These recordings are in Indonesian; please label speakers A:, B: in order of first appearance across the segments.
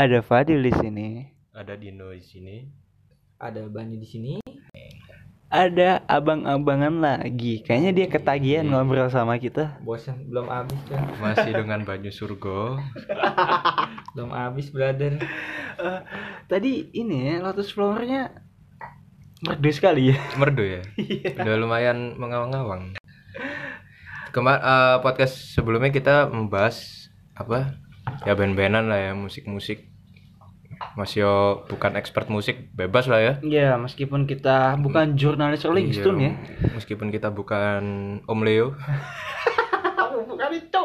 A: Ada Fadil di sini.
B: Ada Dino di sini.
C: Ada Bani di sini.
A: Ada abang-abangan lagi. Kayaknya dia ketagihan ngobrol sama kita.
C: Bosan belum habis kan?
B: Masih dengan Banyu Surgo.
C: Belum habis brother.
A: Eh, tadi ini ya, Lotus Flower-nya merdu sekali ya.
B: Merdu ya. Udah lumayan mengawang-awang. Kemar eh, podcast sebelumnya kita membahas apa? Ya band-bandan lah ya, musik-musik. Masih yo bukan expert musik, bebas lah ya.
A: Ya, meskipun kita bukan jurnalis Rolling
B: Iya,
A: Stone ya.
B: Meskipun kita bukan Om Leo.
A: bukan itu.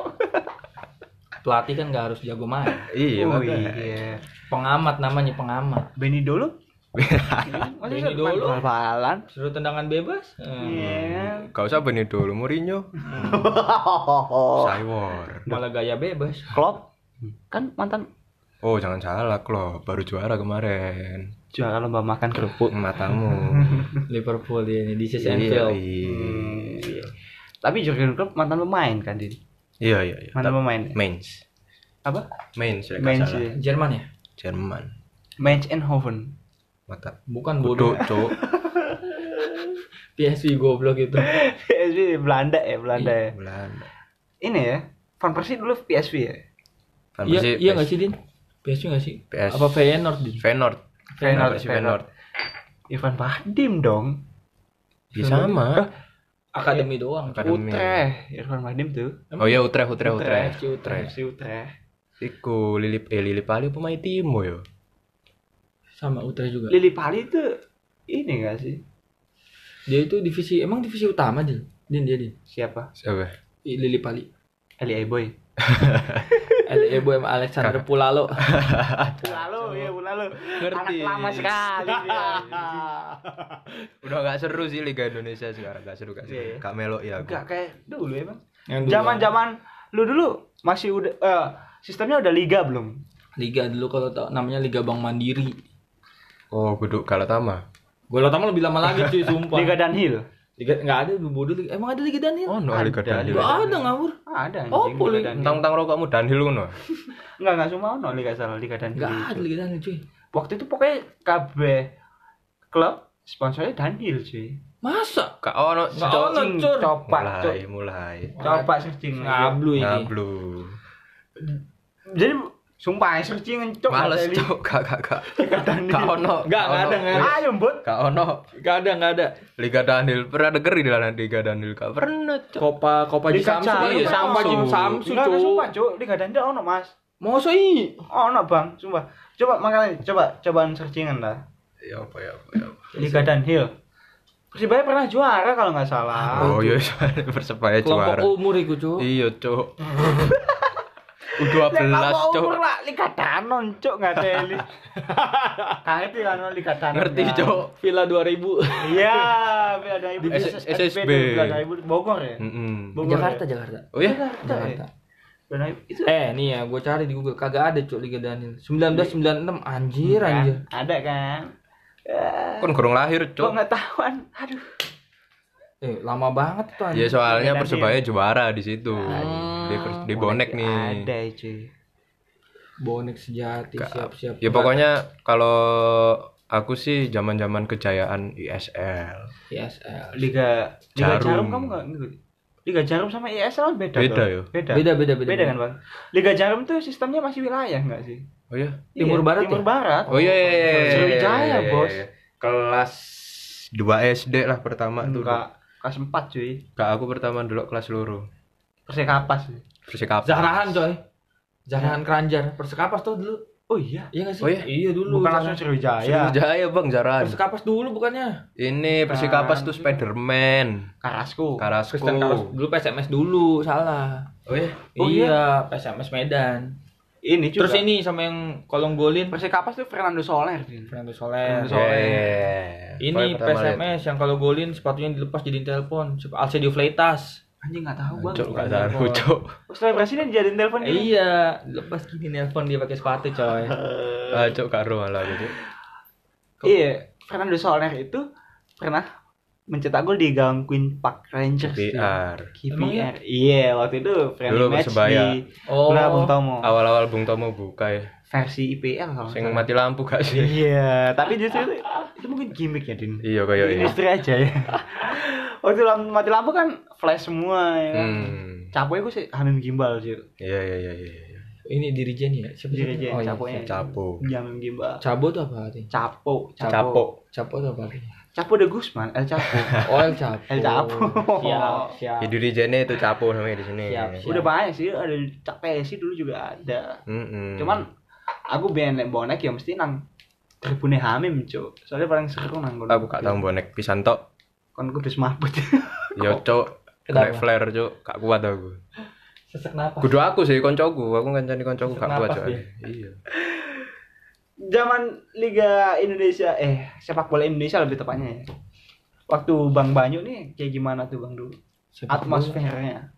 C: Pelatih kan nggak harus jago main.
B: Iya,
A: oh
B: makanya.
A: iya.
C: Pengamat namanya pengamat.
A: Benny dulu? Masih
C: Benny dulu?
A: Bal-balan.
C: Suruh tendangan bebas. Hmm.
A: Iya.
B: Gak usah benih dulu Mourinho. Cywar.
C: Malah gaya bebas.
A: Kan mantan
B: Oh, jangan salah, Klopp. Baru juara kemarin.
A: juara lomba makan kerupuk.
B: Matamu.
C: Liverpool ini di
B: Iya,
C: season Anfield.
B: iya.
A: Tapi Jurgen Klopp mantan pemain kan, Din?
B: Iya, iya, iya.
A: Mantan pemain.
B: Mainz.
A: Apa?
B: Mainz, ya,
A: Mainz,
B: salah.
A: iya.
C: Jerman ya?
B: Jerman.
A: Mainz Eindhoven.
B: Mata.
C: Bukan bodoh.
B: Cuk.
C: PSV goblok itu.
A: PSV Belanda ya, Belanda ya.
B: Belanda.
A: Ini ya, Van Persie dulu PSV ya.
B: Van
C: Iya, iya nggak sih Din? PSV nggak sih?
B: PS.
C: Apa Feyenoord Din?
B: Feyenoord.
A: Feyenoord, Feyenoord. Irfan Bahdim dong.
B: Ya sama.
C: Akademi doang.
B: Akademi.
A: Utrecht, Irfan Bahdim tuh.
B: Oh iya, Utrecht, Utrecht, Utrecht.
C: FC Utrecht.
A: FC Utrecht.
B: Iku Lili eh Lili Pali pemain Timo yo.
C: Sama Utrecht juga.
A: Lili Pali itu ini gak sih?
C: Dia itu divisi emang divisi utama Din. Din dia Din.
A: Siapa?
B: Siapa?
C: Lili Pali.
A: Eli Boy.
C: LE Boy sama Alexander Pulalo.
A: Lalu, ya lalu.
B: Ngerti.
A: Anak lama sekali dia.
B: Udah gak seru sih Liga Indonesia sekarang, gak seru gak seru.
A: Iya.
B: Kak Melo ya.
A: Enggak kayak dulu ya,
C: dulu
A: Zaman-zaman lu dulu masih udah eh, sistemnya udah liga belum?
C: Liga dulu kalau tau namanya Liga Bank Mandiri.
B: Oh, kudu kalah tama.
C: Gue lo lama lebih lama lagi cuy sumpah.
A: Liga Dunhill.
C: Liga enggak ada dulu bodoh. Liga- Emang ada Liga Daniel?
B: Oh, no
A: Ada,
B: Liga
A: ada.
B: Danil.
C: Enggak ada ngawur.
A: Ada
C: Oh,
A: anjing.
C: boleh.
A: Liga Dunhill.
B: Tentang-tentang rokokmu Danil ngono.
A: Enggak, enggak cuma ono Liga salah Liga Dunhill.
C: Enggak ada Liga Daniel cuy.
A: Waktu itu pokoknya KB klub sponsornya Dunhill cuy.
C: Masa?
B: Kak ono
C: Nggak
B: cok.
C: ono, Cur.
A: Coba,
B: mulai mulai.
A: Coba searching.
C: Ngablu ini.
B: Ngablu.
A: Jadi sumpah searching cok.
B: Males
A: Teli.
B: cok, kak kak kak.
A: Liga Dunhill.
B: Kak ono.
C: Nggak,
B: Kak
C: nggak ada, ada.
A: Ayo, Bud.
B: Kak ono.
C: Enggak ada, enggak ada.
B: Liga Danil pernah denger di dalam Liga Danil kak pernah cok.
C: Kopa Kopa di iya,
A: ono.
C: sama Jim Samsung
A: Enggak, enggak,
C: cuy.
A: sumpah, cok. Liga Dunhill ono, Mas.
C: Masa iya?
A: Ono, Bang, sumpah. Coba makanya coba cobaan searchingan lah.
B: Ya apa ya apa ya.
A: Liga Dunhill. Persibaya pernah juara kalau nggak salah.
B: Oh iya persebaya
C: Kelompok
B: juara.
C: umur iku cuy.
B: Iya cok. U12
A: Lah,
B: cok.
A: umur lah Liga Danon, cok nggak teli. Ngerti kan Liga Danon.
B: Ngerti
A: ya.
B: cok.
C: Villa 2000.
A: Iya, ada ibu
B: S- SSB.
A: Ada ibu Bogor ya. Bogor
C: Jakarta,
A: ya?
C: Jakarta.
B: Oh ya?
A: Jakarta.
C: Jakarta.
A: Benar, itu
C: Eh, nih ya, gue cari di Google kagak ada cuk Liga Daniel. 1996 anjir
A: kan?
C: anjir.
A: Ada kan?
B: Kan kurang lahir
A: kok
B: cok.
A: nggak tahuan? Aduh.
C: Eh, lama banget tuh
B: Ya
C: anjir.
B: soalnya persebaya juara di situ.
C: Hmm.
B: Di, pers- di bonek nih.
A: Ada cuy.
C: Bonek sejati siap-siap.
B: Ya pokoknya kalau aku sih zaman-zaman kejayaan ISL.
C: ISL.
A: Liga Liga
B: Jarum.
A: Jarum kamu nggak ngikutin? Liga Jarum sama ISL beda.
B: Beda yo.
A: Beda.
C: Beda beda beda.
A: Beda kan, Bang? Liga Jarum tuh sistemnya masih wilayah nggak sih?
B: Oh ya.
C: Timur
A: Iya,
C: Barat
A: Timur
C: ya?
A: Barat.
B: Oh iya iya iya. iya,
A: Sriwijaya,
B: iya, iya,
A: Bos.
B: iya. Kelas 2 SD lah pertama tuh.
A: Enggak. Kelas 4 cuy.
B: Kak aku pertama dulu kelas loro.
A: Persekapas. cuy.
B: Persikapan.
C: Zahrahan coy. Zahrahan Keranjar. Persekapas tuh dulu.
A: Oh iya.
C: Iya gak sih?
B: Oh iya?
C: Iya dulu.
A: Bukan langsung. Sriwijaya.
B: Sriwijaya bang Zaran.
C: Persekapas dulu bukannya.
B: Ini Persikapas tuh Spiderman.
A: Karasku.
B: Karasku.
C: Kristen Karos dulu PSMS dulu, salah.
B: Oh iya.
A: Oh
C: iya, PSMS Medan.
A: Ini juga.
C: Terus ini sama yang kolong golin
A: Persekapas tuh Fernando Soler.
C: Fernando Soler.
A: Fernando Soler.
B: Yeah.
C: Ini. PSMS yang kalau golin sepatunya dilepas jadi telepon. Alcedio Fleitas.
A: Anjing nggak tahu bang.
B: Cok gak tahu cok.
A: Selebrasi ini dijadiin telepon gitu.
C: Iya, lepas gini nelpon dia pakai sepatu coy.
B: Ah cok karo malah gitu.
A: Iya. Fernando Soler itu pernah mencetak gol di gawang Queen Park Rangers. cuy.
B: PR
A: KPR. Iya, waktu itu friendly
B: Dulu
A: match di
C: Oh.
A: Gelora Bung Tomo.
B: awal-awal Bung Tomo buka ya
A: Versi IPL kalau
B: sing mati lampu gak sih
A: Iya, tapi justru itu, itu mungkin gimmick ya, Din.
B: iya kayak ini
A: Industri aja ya. Waktu lampu, mati lampu kan flash semua ya kan.
B: hmm
A: Capoe gue sih Hamim Gimbal sih.
B: iya iya iya iya iya.
C: Ini dirijen ya? Siapa?
A: Dirijen,
C: oh, iya.
A: caponya.
B: capo
A: Hamim Gimbal.
C: Cabo tuh apa artinya?
A: Capo,
B: capo
C: Capo tuh apa artinya?
A: Capo de Guzman, El Capo.
C: Oh, El Capo.
A: El Capo.
C: Siap, siap.
B: di dirijennya itu capo namanya di sini
C: Siap, siap.
A: Udah banyak sih, ada Cak PSI dulu juga ada.
B: Mm-mm.
A: Cuman aku biar nek bonek ya mesti nang tribune Hamim, Cuk. Soalnya paling seru nang kono.
B: aku gak tahu bonek pisan tok
A: Kon kudu semaput.
B: yo cok kena flare cok gak kuat aku
C: Sesak napas.
B: kudu aku sih koncoku aku ngancani koncoku gak kuat cok
C: dia.
B: iya
A: Zaman Liga Indonesia eh sepak bola Indonesia lebih tepatnya ya. Waktu Bang Banyu nih kayak gimana tuh Bang dulu?
C: Sepak.
A: Atmosfernya.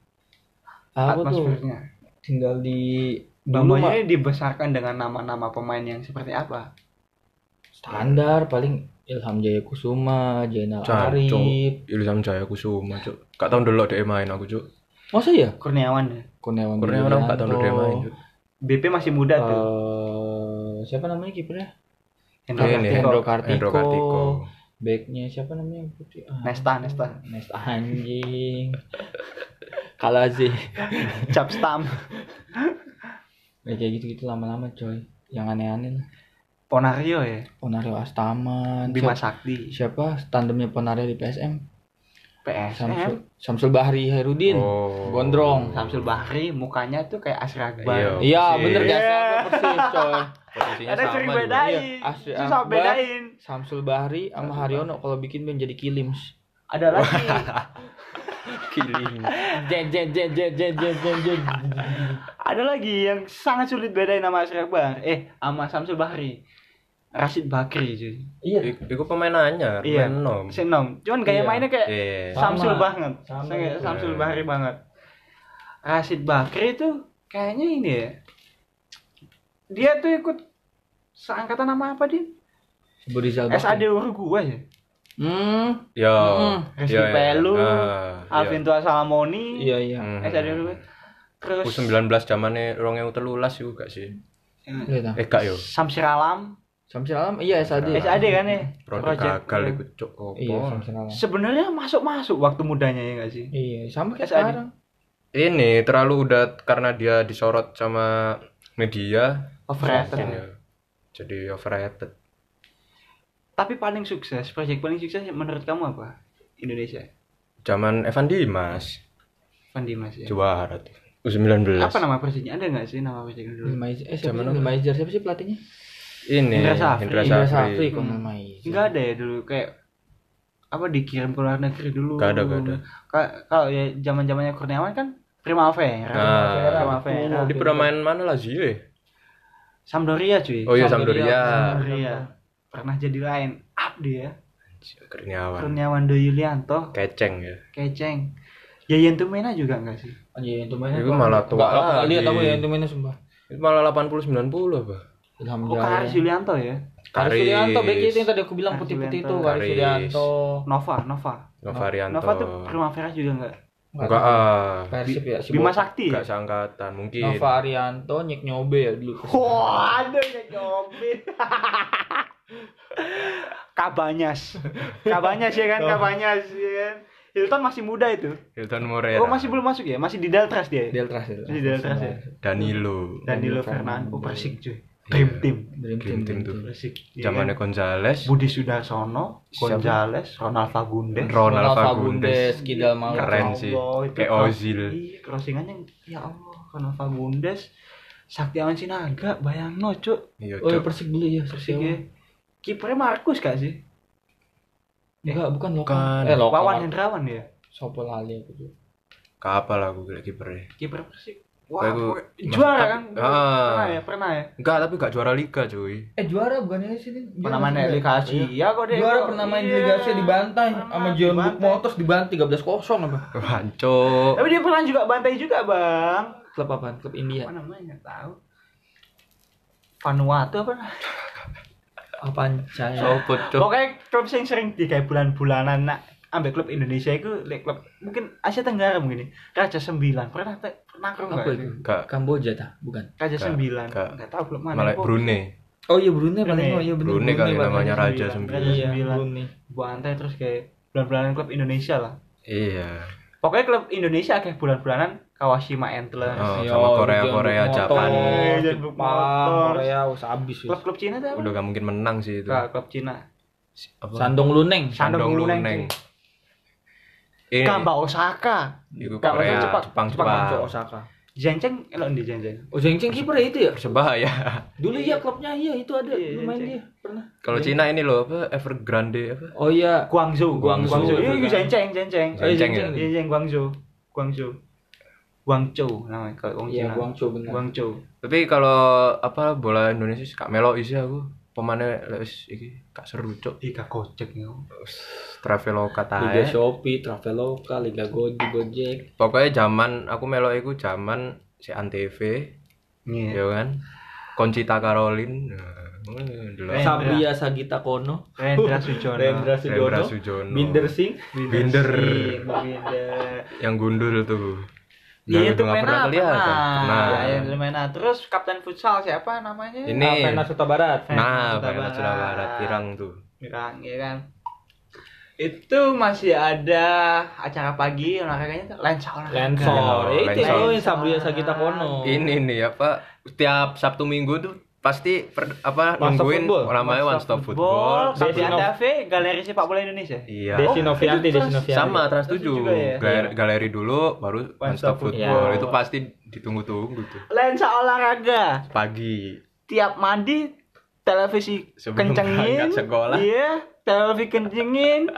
C: Aku tuh
A: Atmosfernya.
C: tinggal di
A: Bang Banyu ini dibesarkan dengan nama-nama pemain yang seperti apa?
C: standar paling Ilham Jaya Kusuma, Jainal
B: Cok,
C: Arif.
B: Ilham Jaya Kusuma cok gak tau dulu dia main aku cok
C: Masa ya?
A: Kurniawan ya.
C: Kurniawan
B: Kurniawan tau
C: Widianto.
B: dia main
A: BP masih muda tuh.
C: Eh, siapa namanya kipernya?
A: Hendro
B: ini
A: Kartiko.
C: Hendro Kartiko.
B: Hendro Kartiko
C: Backnya siapa namanya? Putri. Ah,
A: Nesta, Nesta.
C: Nesta anjing. Kalazi.
A: Cap Stam.
C: Ya, kayak gitu-gitu lama-lama coy. Yang aneh-aneh lah.
A: Ponario ya.
C: Ponario Astaman.
A: Bima Sakti.
C: siapa tandemnya Ponario di PSM?
A: PSM.
C: Samsul, Samsul Bahri Hairudin.
B: oh
C: Gondrong.
A: Samsul Bahri mukanya tuh kayak Asri Akbar.
B: Iya.
C: Iya, bener gak sih?
A: Iya.
C: Aku persis coy.
B: posisinya
A: Ada
B: sama
A: sering bedain.
C: Iya, Asri
A: Susah
C: Akbar.
A: bedain.
C: Samsul Bahri sama Haryono kalau bikin band jadi Kilims.
A: Ada lagi.
B: Killing.
C: Jen jen jen jen jen jen jen jen.
A: Ada lagi yang sangat sulit bedain nama Asri Akbar. Eh, sama Samsul Bahri. Rashid Bakri cuy.
C: Iya.
B: Iku pemain anyar,
A: Iya.
B: pemain nom.
A: Senom. Cuman gaya
C: Iya.
A: mainnya kayak
B: Iya.
A: Samsul
C: Sama.
A: banget.
C: Sama.
A: Kayak Samsul
B: Iya.
A: Bahri banget. Rashid Bakri itu kayaknya ini ya. Dia tuh ikut seangkatan nama apa dia?
C: Sebut Rizal Bakri.
A: SAD Uruguay ya.
C: Hmm.
B: Yo.
C: Mm.
A: Reski
B: Iya, iya.
A: Pelu,
B: Ah,
A: Alvin Tua Salamoni,
C: Iya iya.
B: Hmm.
A: SAD Uruguay. Terus
B: U19 zamane 2013 iku gak sih?
C: Iya.
B: Eh gak yo.
A: Samsir Alam,
C: Samsul Alam iya SAD.
A: SAD kan ya.
B: Project gagal iku cok opo.
C: Iya.
A: Sebenarnya masuk-masuk waktu mudanya ya nggak sih?
C: Iya, sama kayak
A: SAD.
C: sekarang.
B: Ini terlalu udah karena dia disorot sama media.
A: Overrated.
B: ya. Jadi overrated.
A: Tapi paling sukses, proyek paling sukses menurut kamu apa? Indonesia.
B: Zaman Evan Dimas
A: Van Dimas ya.
B: juara tuh. U19.
A: Apa nama proyeknya? Ada nggak sih nama proyeknya dulu?
C: Ilmaiz eh siapa Ilmaizer? Siapa sih pelatihnya?
B: Ini
A: Indra Safri.
B: Indra
C: Indra
B: Safri.
C: Safri kok
A: Hmm.
C: Ilmaizer.
A: Enggak ada ya dulu kayak apa dikirim ke luar negeri dulu.
B: Nggak ada, nggak ada.
A: Ka- Kalau ya zaman-zamannya Kurniawan kan Primavera.
B: Nah,
A: Primavera.
B: Dia pernah main mana Lazio ya?
A: Sampdoria cuy.
B: Oh iya Sampdoria.
A: Sampdoria. Pernah jadi line up dia.
B: Kurniawan.
A: Kurniawan Do Yulianto,
B: Keceng ya.
A: Keceng. Yayan Tumena juga enggak sih?
C: Anjir, itu mainnya.
B: Itu malah tua
C: Enggak, lihat aku ya itu mainnya sumpah.
B: Itu malah 80 90 apa?
C: Ilham
A: Oh, Karis
C: Jaya.
A: Yulianto ya.
C: Karis Yulianto, back itu yang tadi aku bilang putih-putih itu. Karis. Yulianto.
A: Nova, Nova.
B: Novarianto.
A: Nova tuh Primavera juga enggak?
B: Enggak ah.
C: Persib ya, si
A: Bima Sakti. ya?
B: Enggak seangkatan mungkin.
C: Nova Arianto, Nyek Nyobe ya dulu.
A: Wah, ada yang nyobit. Kabanyas. Kabanyas ya kan, Kabanyas ya kan. Hilton masih muda itu.
B: Hilton Moreira.
A: Oh, masih belum masuk ya? Masih di Deltras dia. ya?
C: Deltras ya.
A: Masih di Deltras ya.
B: Danilo.
A: Danilo Fernando Persik cuy. Dream Team.
C: Dream
B: Dream
C: Team,
B: Team
C: Dream
B: tuh.
A: Iya
B: Zamannya
A: kan?
B: Gonzales.
A: Budi Sudarsono? Gonzales, Ronald Fagundes.
B: Ronald Fagundes.
C: Kidal Malu.
B: Keren
A: Ya
B: sih. Kayak Ozil.
A: Iya, crossingannya ya Allah, Ronald Fagundes. Saktiawan Sinaga, bayang no, cuk.
B: Iya,
C: Oh, ya
B: Cok.
C: Persik dulu ya,
A: Persik ya. Kipernya Markus gak sih?
C: Enggak, bukan lokal. Eh, lokal.
A: Wawan Hendrawan ya.
C: Sopo lali aku tuh.
B: Kapal aku gila kipernya.
A: Kiper Persik. Wah,
B: Aku-
A: juara kan?
B: Ah.
A: Pernah ya, pernah ya.
B: Enggak, tapi enggak juara liga, cuy.
C: Eh juara bukannya sini?
A: Pernah main di Liga Asia kok deh.
C: Juara pernah main di Liga Asia dibantai
A: Pernah
C: sama John Book
A: dibantai.
C: Motors dibantai 13-0 apa?
B: Hancur.
A: Tapi dia pernah juga bantai juga, Bang.
C: Klub apa? Klub India.
A: Apa namanya? Enggak tahu. Vanuatu apa?
C: Apaan saya?
B: Cok.
A: Pokoknya klub yang sering di kayak bulan-bulanan nak ambek klub Indonesia itu lek klub mungkin Asia Tenggara mungkin Raja Sembilan pernah te- pernah
C: Apa
A: nggak?
B: Gak
C: Kamboja tah? Bukan.
A: Raja Sembilan
B: nggak.
A: tahu klub mana
B: malah. Brunei
C: Oh iya Brunei paling
A: Brunei.
C: oh iya bener.
B: Brunei kali
C: paling
B: namanya
C: Raja
B: Raja
A: Sembilan.
B: Sembilan
A: Raja
C: Iya,
A: Sembilan.
C: Brunei.
A: bantai terus kayak bulan-bulanan klub Indonesia lah
B: iya
A: pokoknya klub Indonesia kayak bulan-bulanan Kawashima Antlers
B: Oh,
C: Iya,
B: sama Korea, Korea.
A: Jangan
C: Jepang,
A: motor.
C: Korea, us habis
A: klub-klub Cina tuh
B: udah gak mungkin menang sih itu
A: klub Cina
B: apa
C: Sandong Luneng.
A: Shandong Luneng.
B: Ini
A: Gamba Osaka
B: itu
A: Gak,
B: Korea
A: Jepang.
B: Jepang
A: Jepang,
B: Jepang
C: Osaka.
A: Jenceng elok di Jenceng
C: Oh Zhengzheng kiper itu ya?
B: Persebaya
C: Dulu iya klubnya iya itu ada.
A: Iya,
C: Lu main
A: Zhengzheng.
C: dia pernah.
B: kalau Cina ini loh apa Evergrande apa
C: Oh iya.
A: Guangzhou
C: Guangzhou.
A: Guangzhou iya
C: Guangzhou.
A: itu Jenceng Jenceng
C: iya,
B: Jenceng ya?
C: Zhengzheng.
A: Jenceng Guangzhou Guangzhou Guangzhou namanya kalau orang
C: Iya
A: Cina
C: Guangzhou benar.
A: Guangzhou
B: tapi kalau apa bola Indonesia sih kak melo isi aku pemainnya les iki kak seru cok
A: Ih gak kocek ya
B: Traveloka
C: Liga
B: tae
C: Shopee, Traveloka, Liga Gojek, Gojek.
B: pokoknya zaman aku melo iku zaman si Antv
A: Iya
B: ya kan Concita Caroline nah, eh.
C: Sabria Sagita Kono.
A: Rendra Sujono
C: Rendra
B: Rendra
C: Sujono.
B: Sujono
C: Binder Singh.
B: Binder.
A: Sing, Binder
B: yang gundul tuh
A: Iya
B: Udah-
A: itu
B: pernah kelihatan
A: Nah,
B: nah
A: ya, itu main apa? Terus kapten futsal siapa namanya?
B: ini
C: Apa Nasuta Barat?
B: nah Bayangkan sudah
A: Barat.
B: pirang tuh
A: Pirang, ya kan. Itu masih ada acara pagi olahraganya tuh lensa olahraga.
C: Lensor. Itu
B: Lensor.
C: oh yang Sabria Sagita Kono.
B: ini nih apa tiap Sabtu Minggu tuh pasti per- apa
C: One
B: nungguin namanya One Stop Football,
A: Football, Desi Antv, Galeri Sepak Bola Indonesia.
B: iya
C: Desi Novianti, Desi
A: terus
C: Novianti.
B: sama Trans
A: Trans
B: 7
A: juga ya?
B: galeri, galeri dulu baru One Stop
A: Stop
B: Football
C: Football.
B: itu pasti ditunggu-tunggu tuh
A: Lensa olahraga.
B: pagi
A: Tiap mandi televisi
B: Sebelum
A: kencengin.
B: sekolah.
A: Iya, televisi kencengin.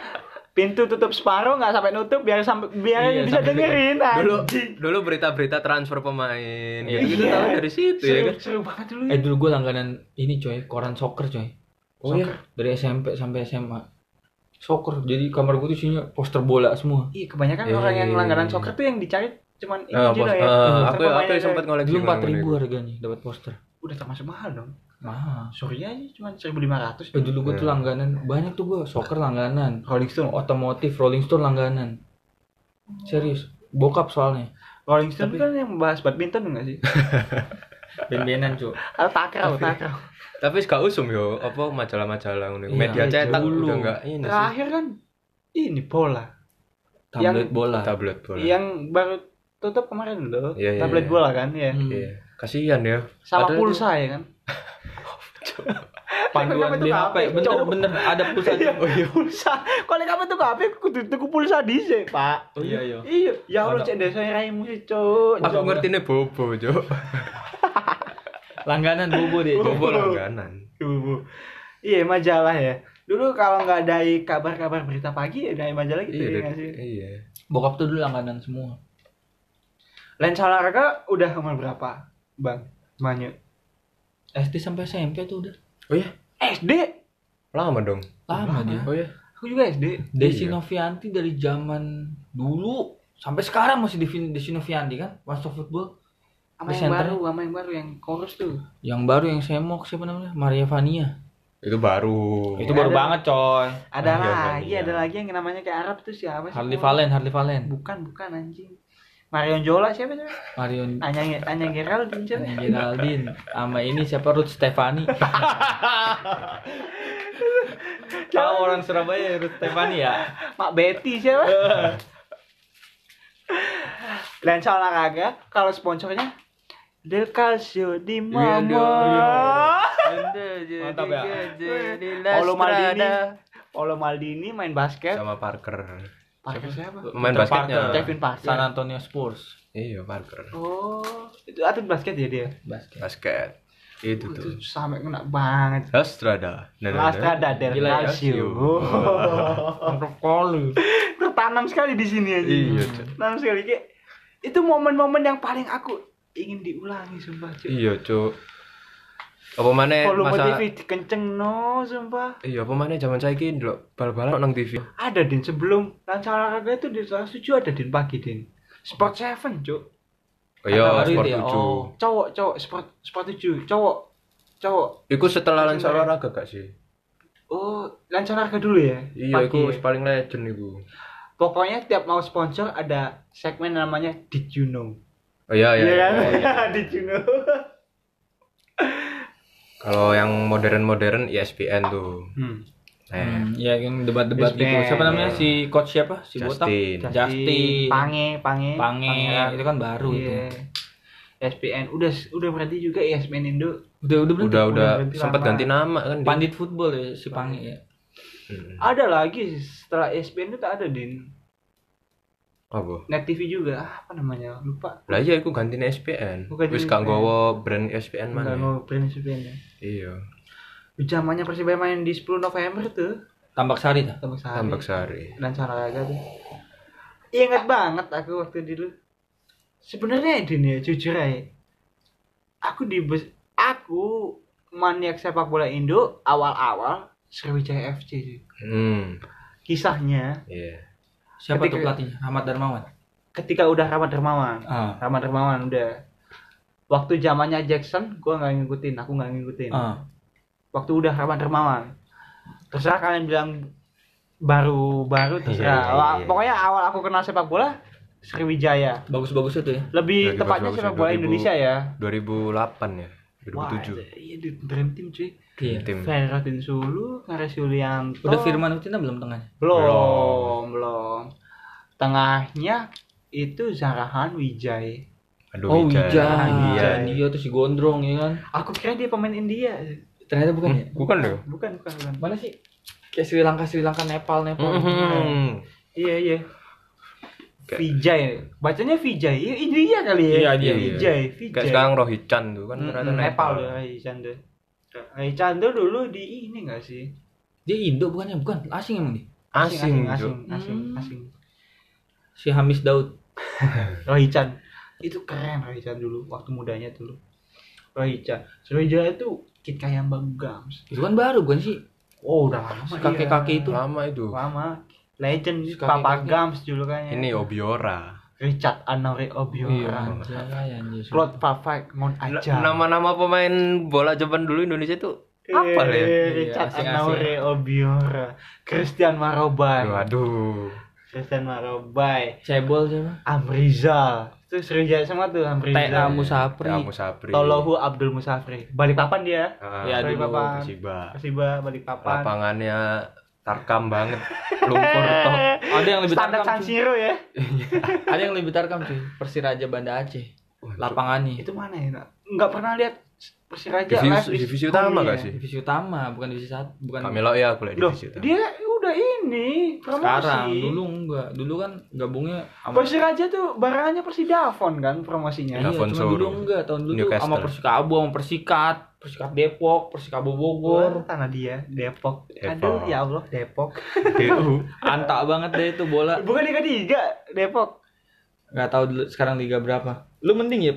A: Pintu tutup separuh nggak sampai nutup biar sampai biar
C: Iya,
A: bisa dengerin.
B: dulu
A: anjing.
B: dulu berita-berita transfer pemain
C: Iya.
B: gitu gitu
A: Iya.
B: tahu dari situ ya
A: seru,
B: kan
A: seru banget dulu.
C: Eh dulu gue langganan ini coy, koran soccer coy.
B: Oh,
C: Soccer. Dari SMP sampai SMA. Soccer. Jadi kamar gue tuh isinya poster bola semua.
A: Iya, kebanyakan
B: Iya,
A: orang
B: iya,
A: yang
B: iya.
A: langganan soccer tuh yang dicari cuman ini
B: Eh,
A: juga ya.
B: eh,
A: Poster
B: aku aku sempat ngoleksi
C: Dulu empat ribu harganya dapat poster.
A: udah termasuk mahal dong.
C: Mahal.
A: Sorry aja cuma 1500.
C: Eh, dulu gue tuh
B: Iya.
C: langganan banyak tuh gue soccer langganan,
A: Rolling Stone.
C: otomotif, Rolling Stone langganan. Serius, bokap soalnya.
A: Rolling Stone kan yang membahas badminton enggak sih?
C: Ben-benan cuy.
A: Atau takraw, takraw.
B: tapi gak usum yo apa majalah-majalah ngono
C: Iya,
B: media cetak
C: dulu.
B: udah enggak ini sih
A: Terakhir kan ini bola.
C: Tablet bola.
B: tablet bola
A: Yang baru tutup kemarin loh.
B: Iya, iya,
A: Tablet
B: iya.
A: bola kan ya.
C: Hmm.
B: iya kasihan ya
A: Sama
B: Padahal
A: pulsa ya kan.
C: Panduan beli
A: HP,
C: HP, bener
A: cowok?
C: bener ada pulsanya.
A: Oh iya pulsa. Kalau kamu tuh HP kudu tuku pulsa dhisik, Pak.
C: Oh iya iya.
A: Iya, ya Allah cek desa raimu sih, Cuk.
B: aku ngerti nih bobo jo
C: Langganan bobo deh. Cuk.
B: bobo langganan
A: Tuh. Iya, majalah ya. Dulu kalau nggak ada kabar-kabar berita pagi ya dari majalah gitu
B: iya
A: ya sih.
B: iya
C: Bokap tuh dulu langganan semua.
A: Lensa olahraga udah umur berapa, Bang? Banyak.
C: SD sampai SMP tuh udah.
B: oh iya
A: SD.
B: lama dong
C: Lama dia.
B: oh iya
A: Aku juga SD.
C: Desi
B: Iya.
C: Novianti dari zaman dulu sampai sekarang masih di Desi Novianti kan, Stop Football.
A: Sama yang baru, sama yang baru yang chorus tuh.
C: Yang baru yang semok siapa namanya? Maria Vania.
B: itu baru
C: Itu baru
A: ada.
C: banget coy.
A: Ada lagi, ada lagi yang namanya kayak Arab tuh siapa sih?
C: Harley Valen, Harley Valen.
A: Bukan, bukan anjing. Marion Jola siapa sih?
C: Marion
A: Tanya tanya Geraldine siapa?
C: Tanya Geraldine sama ini siapa Ruth Stefani. Tahu orang Surabaya Ruth Stefani ya?
A: Mak Betty siapa? Lensa olahraga kalau sponsornya Del Calcio di
B: Iya,
A: Mama.
C: Mantap ya.
A: Paulo Maldini. Paulo Maldini main basket.
B: sama Parker
A: Parker siapa?
B: main basketnya.
A: Kevin Parker.
C: San Antonio Spurs.
B: iya Parker
A: Oh, itu atlet basket ya dia.
C: Basket.
B: basket itu
A: Itu
B: tuh
A: sampai kena banget.
B: Astrada Nah, nah, nah.
A: Astrada del
C: Gila ya,
A: Calcio.
C: Mantap kali.
A: Tertanam sekali di sini aja.
B: Iya.
A: Tertanam sekali kayak itu momen-momen yang paling aku ingin diulangi sumpah cuy.
B: iya cuk apa mana
A: Volume
B: masa
A: TV dikenceng no sumpah.
B: iya apa mana zaman saiki ndelok bal-balan nang TV
A: Ada din sebelum lancar olahraga itu di kelas 7 ada din pagi din. Sport 7 cuk.
B: oh iya sport
C: itu?
B: 7
C: Oh.
A: Cowok cowok sport sport 7 cowok cowok.
B: Iku setelah lancar olahraga gak sih?
A: Oh, Lancar Harga dulu ya?
B: Iya, itu paling legend iku.
A: Pokoknya tiap mau sponsor ada segmen namanya Did You Know?
B: Oh iya iya.
A: Iya kan?
B: iya, iya.
A: Did You Know?
B: Kalau yang modern-modern ESPN tuh.
A: Hmm.
B: Eh,
C: Hmm, ya yang debat-debat gitu. Siapa namanya si coach siapa? Si botak.
B: Justin.
C: Justin.
A: Pange, Pange.
C: Pange,
A: Pangeran.
C: itu kan baru itu.
A: Iya. ESPN udah udah berarti juga ESPN Indo.
C: Udah udah berarti.
B: udah udah
A: ganti
B: sempat
A: lama.
B: ganti nama kan. dia.
C: Pandit football ya si Pange ya.
B: Hmm.
A: Ada lagi setelah ESPN itu ada din
B: Apa?
A: Net TV juga Ah, apa namanya lupa.
B: Lah iya iku ganti ESPN. Wis gak
A: ESPN.
B: nggawa brand ESPN
A: Enggak
B: mana.
A: mau brand ESPN ya.
B: Iya.
A: Zamannya Persibaya main di 10 November tuh.
C: Tambak Sari dah.
A: Tambak Sari.
B: Tambak Sari.
A: dan Saraga tuh. Ingat banget aku waktu dulu. Sebenarnya ini ya jujur aja. Aku di bus- aku maniak sepak bola Indo awal-awal Sriwijaya FC sih.
B: Hmm.
A: Kisahnya
B: Iya.
C: Siapa
A: Ketika-
C: tuh pelatihnya? Ahmad Darmawan.
A: ketika udah Rahmat Dermawan.
C: Ah.
A: Rahmat Dermawan udah waktu zamannya Jackson gua nggak ngikutin, aku nggak ngikutin.
C: Ah.
A: Waktu udah Rahmat Dermawan. Terserah kalian bilang baru-baru terserah.
B: Iya, iya,
A: Wah,
B: iya.
A: Pokoknya awal aku kenal sepak bola Sriwijaya.
C: Bagus-bagus itu ya.
A: Lebih
B: Lagi
A: tepatnya sepak
B: ya,
A: bola
B: 2000.
A: Indonesia ya.
B: 2008 ya.
A: Wah,
B: 2007.
A: iya di Dream Team cuy.
C: Iya.
B: Tim.
A: Ferratin Sulu, Kares Yulianto.
C: Udah Firman Utina belum tengahnya?
A: Belum, belum. Tengahnya itu Zarahan Wijay.
B: Aduh,
C: oh,
B: Wijaya.
C: Wijaya.
B: Iya.
C: Dia tuh si Gondrong ya kan.
A: Aku kira dia pemain India.
C: Ternyata bukan ya?
B: Bukan dong.
A: Bukan, bukan, bukan.
C: Mana sih? Kayak Sri Lanka, Sri Lanka, Nepal, Nepal.
B: Mhm.
A: Iya, iya.
B: Kayak-
A: Vijay. Bacanya Vijay. Iya, India kali ya.
C: Iya, dia.
A: Vijay, Vijay.
B: Kayak sekarang Rohichan tuh kan
A: Mm,
B: ternyata
A: mm, Nepal ya, Raichan tuh. Raichan tuh dulu di ini gak sih?
C: Dia Indo bukannya? Bukan, asing emang dia.
B: Asing,
A: asing,
B: Cuk.
A: asing,
C: Hmm.
A: asing.
C: Si Hamis Daud.
A: Rohichan itu keren Rohichan dulu waktu mudanya dulu Rohichan Sriwijaya itu Kit Kayamba Gams
C: Itu kan baru bukan sih?
A: oh udah lama
C: Si kakek-kakek itu.
B: Lama itu.
A: lama legend
C: Si
A: Papa
C: kakek-kakek.
A: Gams dulu kayaknya
B: Ini Obiora.
A: Richard Anore
C: Iya,
A: Obiora
C: anjay, anjay.
A: Claude Pavak Ngon
B: Na-
A: Aja
B: Nama-nama pemain bola zaman dulu Indonesia tuh apa ya?
A: Richard
C: asing-asing.
A: Anore Obiora Christian Marobai
B: Waduh.
A: Christian Marobai
C: Cebol siapa?
A: Amrizal itu Sriwijaya semua tuh Amrizal
C: T.A. Musapri.
B: Ya Musapri.
A: Tolohu Abdul Musafri Balikpapan dia
B: Ah,
C: Ya,
B: dulu
A: Balikpapan.
B: Persiba.
A: Persiba Balikpapan
B: Lapangannya tarkam banget. Lumpur toh.
C: Ada yang lebih
A: standar
C: tarkam.
A: San
C: cuy.
A: Siro ya
C: Ada yang lebih tarkam cuy. Persiraja Banda Aceh. Lapangannya.
A: itu mana ya nak? nggak pernah lihat Persiraja
B: Divisi,
A: live
B: divisi utama gak sih?
C: Divisi utama, bukan divisi satu, bukan
B: Kamilo ya aku lihat divisi utama.
A: dia udah ini promosi
C: sekarang. Dulu enggak. Dulu kan gabungnya sama
A: Persiraja tuh barangannya Persidafon kan promosinya
C: Iya, cuma dulu enggak. Tahun dulu tuh
B: Newcastle.
C: sama Persikabo, sama Persikat, Persikat Depok, Persikabo Bogor.
A: Wah, tanah dia Depok.
B: Depok.
A: Aduh ya Allah Depok.
B: DU.
C: Antak banget deh itu bola.
A: Bukan Liga 3 Depok.
C: Nggak tahu dulu sekarang liga berapa. Lu mending ya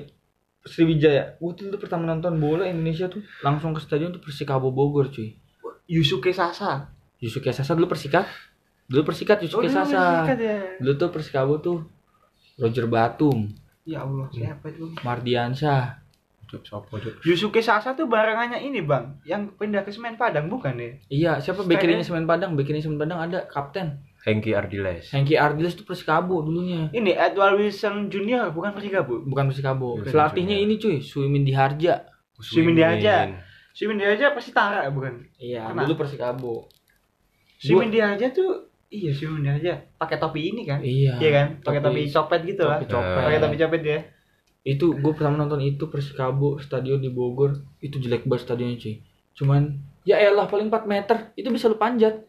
C: Sriwijaya. Waktu itu pertama nonton bola Indonesia tuh langsung ke stadion tuh Persikabo Bogor cuy.
A: Yusuke Sasa.
C: Yusuke Sasa dulu Persikat. Dulu Persikat Yusuke
A: dulu
C: Sasa.
A: Persikat ya.
C: Dulu tuh Persikabo tuh Roger Batum,
A: Ya Allah, siapa itu?
C: Mardiansyah.
A: Yusuke Sasa tuh barangannya ini, Bang, yang pindah ke Semen Padang bukan ya?
C: Iya, siapa backingnya Semen Padang? Backingnya Semen Padang ada kapten.
B: Hengki Ardiles.
C: Hengki Ardiles tuh Persikabo dulunya.
A: Ini Edward Wilson Junior bukan Persikabo.
C: Bukan Persikabo. Pelatihnya ini cuy, Suimin Diharja.
A: Aja. Swimin dia aja pasti Tara bukan?
C: Iya,
A: Kenapa?
C: dulu Persikabo.
A: Swimin dia aja tuh iya Swimin dia aja pakai topi ini kan?
C: Iya.
A: Iya kan? Pakai topi copet gitu lah.
C: topi copet.
A: Pakai topi copet ya.
C: Itu gue pertama nonton itu Persikabo stadion di Bogor. Itu jelek banget stadionnya cuy. Cuman ya elah paling 4 meter itu bisa lu panjat.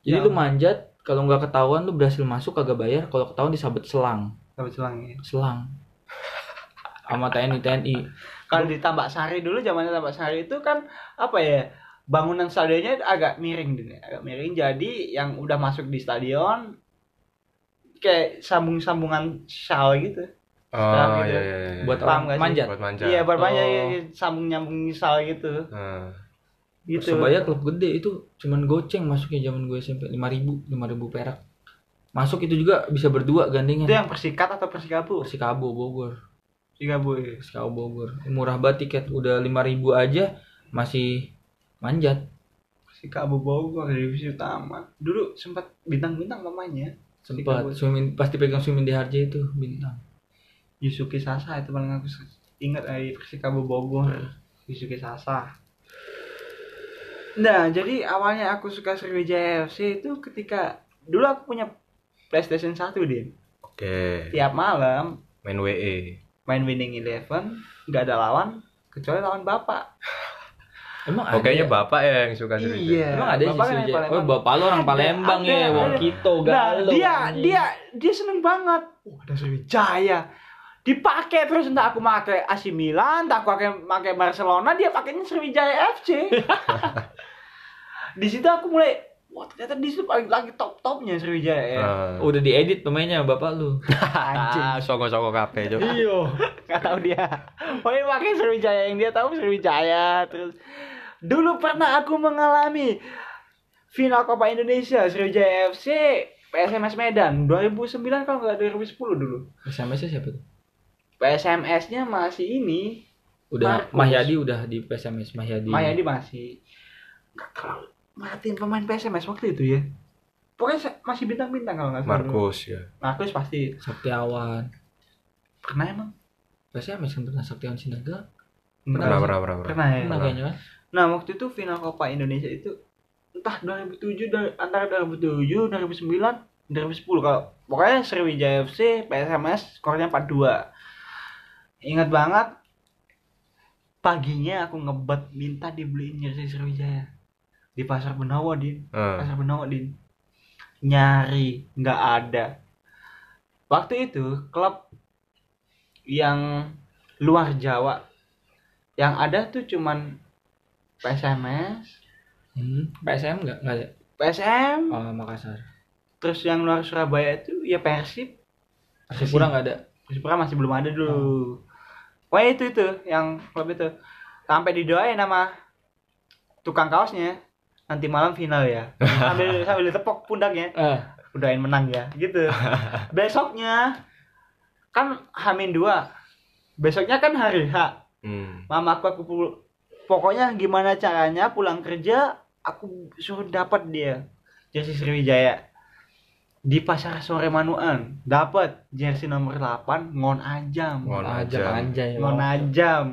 C: Jadi
A: Ya.
C: lu manjat kalau nggak ketahuan lu berhasil masuk kagak bayar. Kalau ketahuan disabet selang.
A: Topi selang ya.
C: Selang. Sama TNI TNI.
A: Kalau di Tambak Sari dulu zamannya Tambak Sari itu kan apa ya? Bangunan stadionnya agak miring Din, ya. agak miring jadi yang udah masuk di stadion kayak sambung-sambungan shawl gitu.
B: Oh,
A: gitu.
B: iya, iya, iya.
C: Buat
A: Paham nggak sih?
C: manjat.
B: buat manjat.
A: Iya, berbanyak
C: Oh.
A: sambung nyambung shawl gitu.
B: Nah,
A: Gitu.
C: Persebaya klub gede itu cuman goceng masuknya zaman gue SMP 5000 5000 perak. Masuk itu juga bisa berdua gandengan.
A: Itu yang Persikat atau Persikabo?
C: Persikabo Bogor.
A: Persikabo ya.
C: Persikabo Bogor. Murah banget tiket udah 5000 aja masih manjat.
A: Persikabo Bogor divisi utama. Dulu sempat bintang-bintang pemainnya.
C: sempat. Sumin pasti pegang Sumin Harja itu bintang
A: Yusuke Sasa itu paling aku ingat dari Persikabo Bogor. Yusuke Sasa. Nah, jadi awalnya aku suka Sriwijaya FC itu ketika dulu aku punya PlayStation 1 din.
B: Oke.
A: Tiap malam
B: Main. WE.
A: main Winning Eleven nggak ada lawan kecuali lawan bapak.
C: emang
B: Oh, kayaknya bapak ya yang suka Sriwijaya.
A: Iya.
C: emang ada sih
A: Bapak kan yang
C: Sriwijaya. oh
A: Palembang.
C: bapak lu orang Palembang
A: ada,
C: ya wong
A: ada.
C: Kito
A: Nah,
C: galau
A: dia
C: anjing.
A: dia dia seneng banget. Oh, ada Sriwijaya. Dipakai terus entah aku pakai AC Milan, entah aku pakai pakai Barcelona, dia pakainya Sriwijaya FC. di situ aku mulai wah ternyata di situ paling lagi top topnya Sriwijaya ya.
B: Ah.
C: udah diedit pemainnya bapak lu
A: Anjing.
B: Ah, soko-soko kafe, Cok.
C: iya
A: nggak tahu dia pokoknya pakai Sriwijaya yang dia tahu Sriwijaya terus dulu pernah aku mengalami final Copa Indonesia Sriwijaya FC PSMS Medan 2009 kalau nggak 2010 dulu.
C: SMS nya siapa tuh?
A: PSMS nya masih ini
C: udah
A: Markus.
C: Mahyadi udah di PSMS Mahyadi.
A: Mayadi masih. Nggak terlalu merhatiin pemain PSMS waktu itu ya. Pokoknya masih bintang-bintang kalau nggak salah.
B: Markus ya.
A: Markus pasti.
C: Saktiawan.
A: Pernah emang?
C: PSMS kan pernah Saktiawan Sinaga
B: Pernah, pernah, pernah, pernah.
A: pernah. Ya?
C: Pernah kayaknya kan
A: Nah waktu itu final Copa Indonesia itu entah 2007 dari antara 2007 2009 2010 kalau pokoknya Sriwijaya FC PSMS skornya 4-2 ingat banget paginya aku ngebet minta dibeliin jersey Sriwijaya. Di pasar Benawa din.
B: Ah.
A: pasar Benawa din. Nyari nggak ada. Waktu itu klub yang luar Jawa yang ada tuh cuman PSMS
C: hmm. PSM nggak? Nggak ada?
A: PSM
C: oh, Makassar.
A: Terus yang luar Surabaya itu ya Persib.
C: Persipura nggak ada?
A: Persipura masih belum ada dulu. Wah itu itu yang klub itu. Sampai didoain nama tukang kaosnya nanti malam final ya. Sambil sambil ditepok pundaknya.
C: Eh.
A: Udahin menang ya gitu. Besoknya kan Hamin dua besoknya kan hari H.
B: Hmm.
A: mama aku aku pokoknya gimana caranya pulang kerja aku suruh dapat dia. Jersey Sriwijaya. Di pasar sore Manuan. Dapat jersey nomor 8 ngon ajam.
B: Ngon
C: aja
B: Ajam.
C: anjay
A: ngon ajam.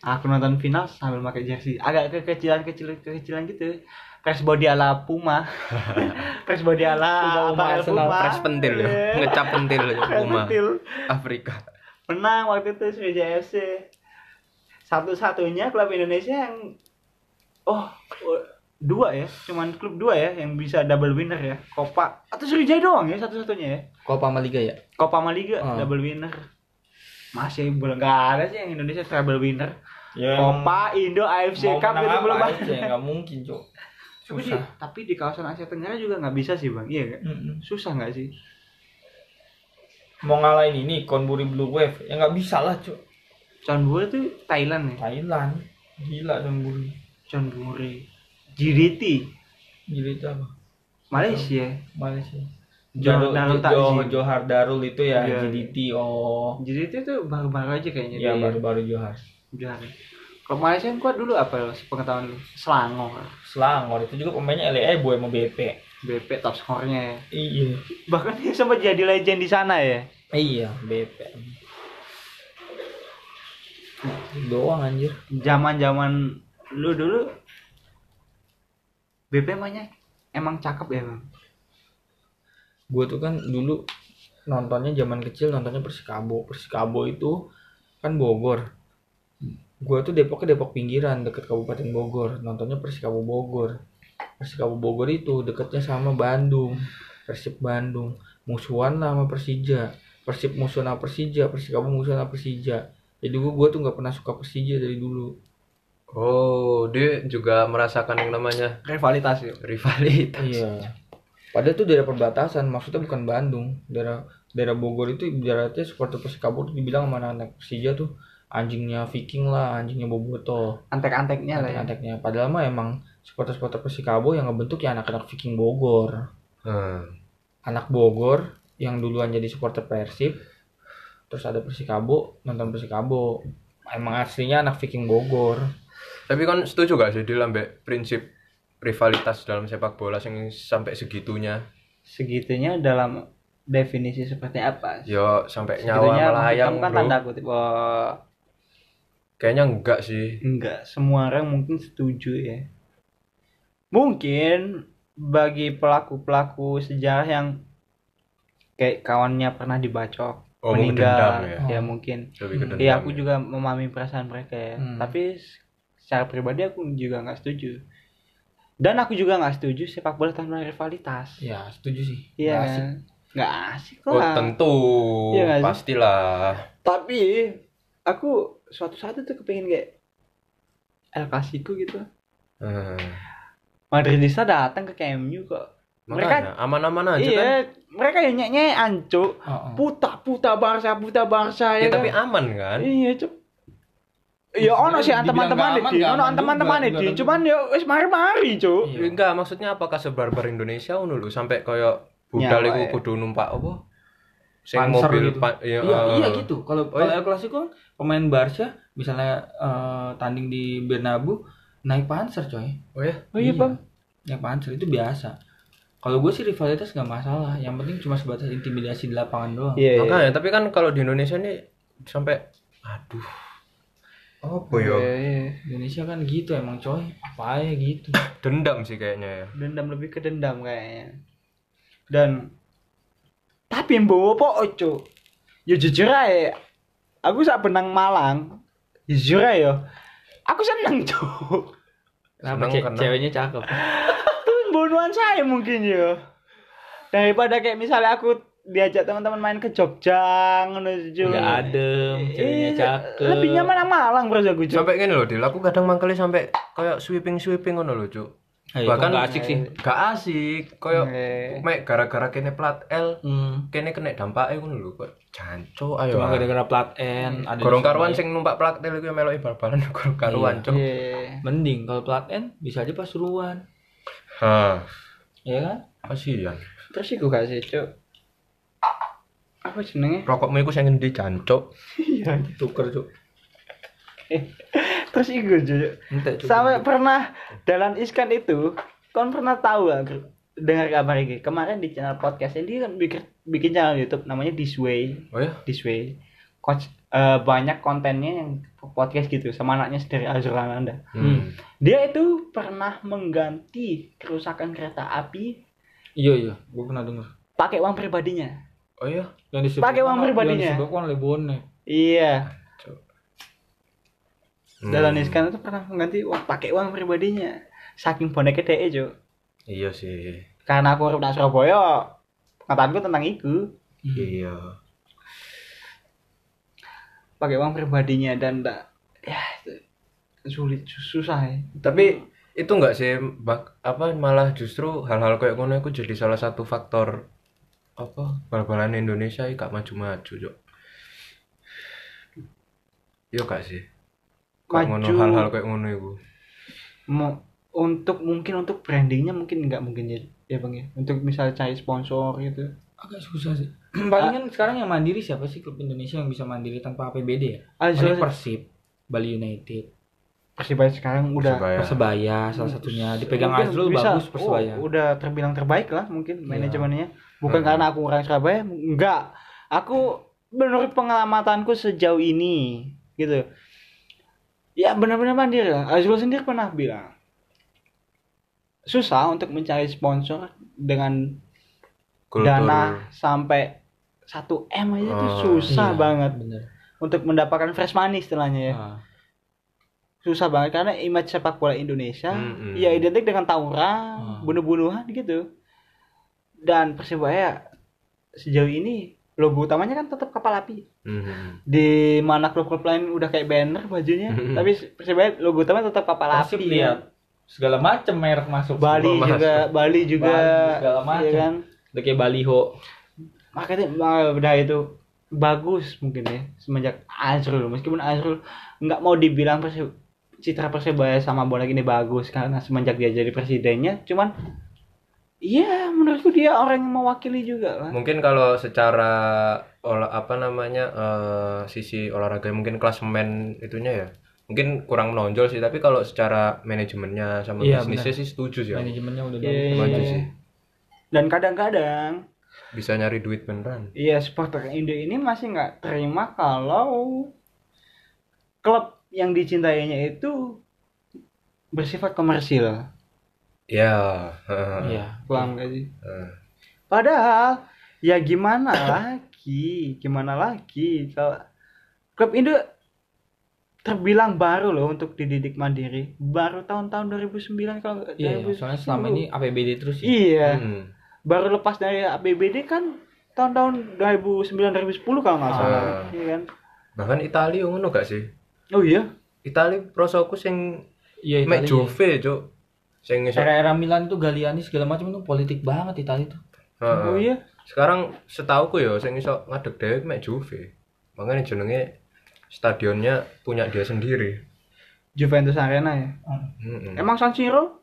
A: Aku nonton final sambil pakai jersey. Agak kekecilan kecil kekecilan gitu. Press body ala Puma. Press body ala
C: Puma, Puma,
B: Press pentil. Ya. Ngecap pentil Puma.
A: pentil.
B: Afrika.
A: menang waktu itu Sriwijaya FC satu-satunya klub Indonesia yang oh dua ya cuman klub dua ya yang bisa double winner ya Copa atau Sriwijaya doang ya satu-satunya ya.
C: Copa sama Liga ya?
A: Copa sama Liga
C: Ah.
A: double winner. Masih belum nggak ada sih yang Indonesia treble winner.
C: Ya
A: Copa Indo AFC Cup itu belum ada.
C: nggak mungkin cok.
A: Tapi di,
C: susah.
A: tapi di kawasan Asia Tenggara juga nggak bisa sih bang. Iya nggak?
C: Mm-mm.
A: susah nggak sih?
C: Mau ngalahin ini Konburi Blue Wave. Ya nggak bisa lah cok
A: Chonburi itu Thailand ya
C: Thailand gila
A: Chonburi GDT
C: gila itu apa
A: Malaysia
C: Malaysia
A: Jo-
C: Darul, Jo,
A: Takzim.
C: Johar Darul itu ya
A: Iya.
C: GDT oh
A: GDT itu baru-baru aja kayaknya
C: ya
A: dia.
C: baru-baru Johar
A: Johar. Kalau Malaysia yang kuat dulu apa pengetahuan lu? Selangor.
C: Selangor itu juga pemainnya LA Boy sama BP
A: BP top skornya ya.
C: iya
A: Bahkan dia sempat jadi legend di sana ya.
C: iya BP doang anjir.
A: Zaman-zaman lu dulu BP mainnya emang cakep ya, Bang.
C: gue tuh kan dulu nontonnya zaman kecil nontonnya Persikabo. Persikabo itu kan Bogor. Gue tuh Depoknya Depok pinggiran deket Kabupaten Bogor. Nontonnya Persikabo Bogor. Persikabo Bogor itu deketnya sama Bandung Persib Bandung. Musuhan lah sama Persija. Persib musuhan sama Persija Persikabo musuhan sama Persija jadi gue gue tuh nggak pernah suka Persija dari dulu
B: Oh, dia juga merasakan yang namanya
A: Rivalitas ya.
B: rivalitas.
C: Iya. Padahal itu daerah perbatasan, maksudnya bukan Bandung. Daerah daerah Bogor itu ibaratnya supporter Persikabo tuh dibilang sama anak Persija tuh anjingnya Viking lah, anjingnya Boboto,
A: Antek-anteknya lah ya.
C: antek-anteknya. Padahal mah emang supporter-supporter Persikabo yang ngebentuk ya anak-anak Viking Bogor.
B: Hmm.
C: Anak Bogor yang duluan jadi supporter Persib, terus ada Persikabo, nonton Persikabo. Emang aslinya anak Viking Bogor.
B: Tapi kan setuju gak sih ambek prinsip rivalitas dalam sepak bola yang sampai segitunya?
A: Segitunya dalam definisi seperti apa?
B: Yo sampai nyawa
A: segitunya
B: melayang
A: menghitungkan
B: bro.
A: tanda kutip oh,
B: kayaknya enggak sih.
A: enggak. Semua orang mungkin setuju ya. Mungkin bagi pelaku pelaku sejarah yang kayak kawannya pernah dibacok
B: Oh,
A: meninggal
B: dendam ya?
A: ya
C: Oh.
A: mungkin
B: lebih ke
C: Hmm.
B: dendam
A: Iya, aku
B: ya.
A: juga memahami perasaan mereka ya.
C: Hmm.
A: Tapi secara pribadi aku juga nggak setuju. Dan aku juga nggak setuju sepak bola tanpa rivalitas.
C: Ya, setuju sih.
A: Iya,
C: Nggak asik.
A: kan? nggak asik
B: oh
A: lah.
B: tentu
A: Iya nggak sih?
B: pastilah
A: Tapi aku suatu saat itu kepingin kayak El Clasico gitu.
B: Hmm.
A: Madridista datang ke KMU kok.
B: Makanya aman-aman aja kan
A: iya, mereka yang ancuk.
C: Oh, oh.
A: Puta puta Barca, puta Barca
B: ya,
A: ya,
B: tapi
A: kan?
B: aman kan
A: Iya, cuk. Ya ono sih teman-teman di, ono teman-teman di, cuman yo wis mari-mari, cuk.
C: Iya.
B: Ya, enggak maksudnya apakah sebarbar Indonesia ngono lho sampai koyo budal iku
A: ya.
B: kudu numpak apa sing
C: Panser
B: mobil
C: gitu.
B: pa- ya,
C: Iya,
B: eh,
C: iya gitu. Kalau
B: Oh,
C: kalau
B: iya?
C: El Clasico kan pemain Barca misalnya eh, tanding di Bernabeu naik panser coy.
B: oh ya
A: Oh iya, Bang.
C: Naik panser itu biasa. Kalau gue sih rivalitas nggak masalah. Yang penting cuma sebatas intimidasi di lapangan doang.
A: Iya. iya.
B: makanya tapi kan kalau di Indonesia nih sampai aduh apa ya
A: Iya, iya.
C: Indonesia kan gitu emang coy. Apa ya gitu.
B: dendam sih kayaknya ya
A: Dendam lebih ke dendam kayaknya. Dan tapi yang bawa apa cuk? Ya jujur aja. Aku saat benang Malang, jujur aja. Aku seneng cuk.
C: Kenapa
B: Seneng
C: ce-
B: karena-
C: ceweknya cakep?
A: Bunuhan saya mungkin yo. Daripada kayak misalnya aku diajak teman-teman main ke Jogja ngono cuk.
C: Udah adem, ceweknya
A: Iya,
C: cakep.
A: Lebih nyaman nang Malang bro aku cuk.
B: sampai gini loh Dil aku kadang mangkali sampai kayak sweeping sweeping ngono loh cuk
C: Ayo,
B: bahkan
C: nggak asik sih.
B: gak asik koyo mek gara-gara kene plat L
C: Hmm.
B: kene kena dampaknya ngono lho kok janco ayo
C: Cuma
B: ah.
C: gara-gara plat N ada
B: gorong karuan sing numpak plat L iku meloki bal-balan gorong karuan cuk
A: Iya.
C: Mending kalau plat N bisa aja pasuruan.
B: Ha
C: Iya kan?
B: kasihan
A: Terus iku gak sih cuk? Apa jenenge?
B: rokokmu iku sing ngendi jancuk
A: Iya.
C: Tuker cuk.
A: Terus iku
C: cuk.
A: Sampai pernah dalam iskan itu, kon pernah tahu gak Gru? dengar kabar ini? Kemarin di channel podcast ini kan bikin bikin channel YouTube namanya This Way,
B: oh ya
A: This Way. Coach eh, banyak kontennya yang podcast gitu sama anaknya dari Azur Ananda.
B: hmm.
A: Dia itu pernah mengganti kerusakan kereta api
C: Iya iya, gua pernah denger.
A: pakai uang pribadinya.
B: oh ya
C: Yang disebut
A: Pakai uang pribadinya.
C: Yang disebutkan oleh bonek.
A: Iya,
B: Hmm.
A: Dahlan Iskan itu pernah mengganti uang pakai uang pribadinya. Saking boneknya DE, Cuk.
B: iya sih
A: Karena aku urip nang Surabaya, pengetahuanku tentang itu
B: iya
A: pakai uang pribadinya dan ndak ya itu sulit susah ya.
B: tapi itu enggak sih bak, apa malah justru hal-hal kayak ngono itu jadi salah satu faktor apa bal-balan Indonesia iki gak maju-maju cuk Yo gak sih Kok ngono
A: Maju.
B: hal-hal kayak ngono iku
A: Mau untuk mungkin untuk brandingnya mungkin nggak mungkin ya, ya bang ya. Untuk misalnya cari sponsor gitu.
C: Agak susah sih. Paling kan sekarang yang mandiri siapa sih klub Indonesia yang bisa mandiri tanpa APBD ya?
A: Azul
C: Paling Persib, Bali United,
A: Persibaya sekarang udah
B: Persebaya.
C: Persebaya salah satunya dipegang
A: mungkin
C: Azrul
A: bisa-
C: bagus Persebaya.
A: oh, udah terbilang terbaik lah mungkin
C: Iya.
A: manajemennya. Bukan
B: Hmm.
A: karena aku orang Surabaya, enggak. Aku menurut pengamatanku sejauh ini gitu. Ya benar-benar mandiri lah. Azrul sendiri pernah bilang susah untuk mencari sponsor dengan
B: Kultur.
A: dana sampai 1 M aja tuh
B: Oh,
A: susah
C: Iya,
A: banget
C: Bener.
A: untuk mendapatkan fresh money istilahnya ya.
C: Ah.
A: Susah banget karena image sepak bola Indonesia
B: Mm-mm.
A: ya identik dengan tawuran,
C: Hmm.
A: bunuh-bunuhan gitu. Dan Persibaya sejauh ini logo utamanya kan tetap kapal api.
B: Mhm.
A: Di mana klub-klub lain udah kayak banner bajunya,
B: Hmm.
A: tapi Persibaya logo utamanya tetap kapal
C: Persib
A: api.
C: lihat
A: ya.
C: segala macam merek masuk.
A: Bali juga, Bali juga,
C: Bali, segala macam.
A: iya kan.
C: Udah kayak baliho.
A: Makanya ah, udah itu bagus mungkin ya semenjak Azrul meskipun Azrul nggak mau dibilang persi citra persebaya sama bola ini bagus karena semenjak dia jadi presidennya cuman iya menurutku dia orang yang mewakili juga lah
B: Mungkin kalau secara olah apa namanya eh, sisi olahraga mungkin klasemen itunya ya mungkin kurang menonjol sih tapi kalau secara manajemennya sama
C: Iya,
B: bisnisnya sih setuju sih.
C: Manajemennya udah bagus.
A: iya,
B: Setuju
A: iya.
B: sih
A: Dan kadang-kadang
B: bisa nyari duit beneran
A: Iya, supporter Indo ini masih nggak terima kalau klub yang dicintainya itu bersifat komersil.
B: ya
C: Iya.
A: Paham gak sih?
B: Eh,
A: Padahal ya gimana lagi, gimana lagi kalau klub Indo terbilang baru loh untuk dididik mandiri. Baru tahun-tahun 2009 kalau
C: Iya,
A: 2010.
C: soalnya selama ini APBD terus ya.
A: Iya,
B: hmm.
A: Baru lepas dari APBD kan tahun-tahun 2009 2010 kalau nggak salah.
B: Ah.
A: Iya kan?
B: bahkan Italia ngono gak sih
A: Oh iya.
B: Italia prosoku sing
C: Iya,
B: mek
C: Italia.
B: Juve cuk sing iso
C: Era-era Milan itu Galliani segala macam itu politik banget Italia itu.
B: Heeh.
A: Oh iya.
B: sekarang setauku ya sing iso ngadeg dhewe mek Juve makanya jenenge stadionnya punya dia sendiri
A: Juventus Arena ya.
B: Mm-mm.
A: Emang San Siro?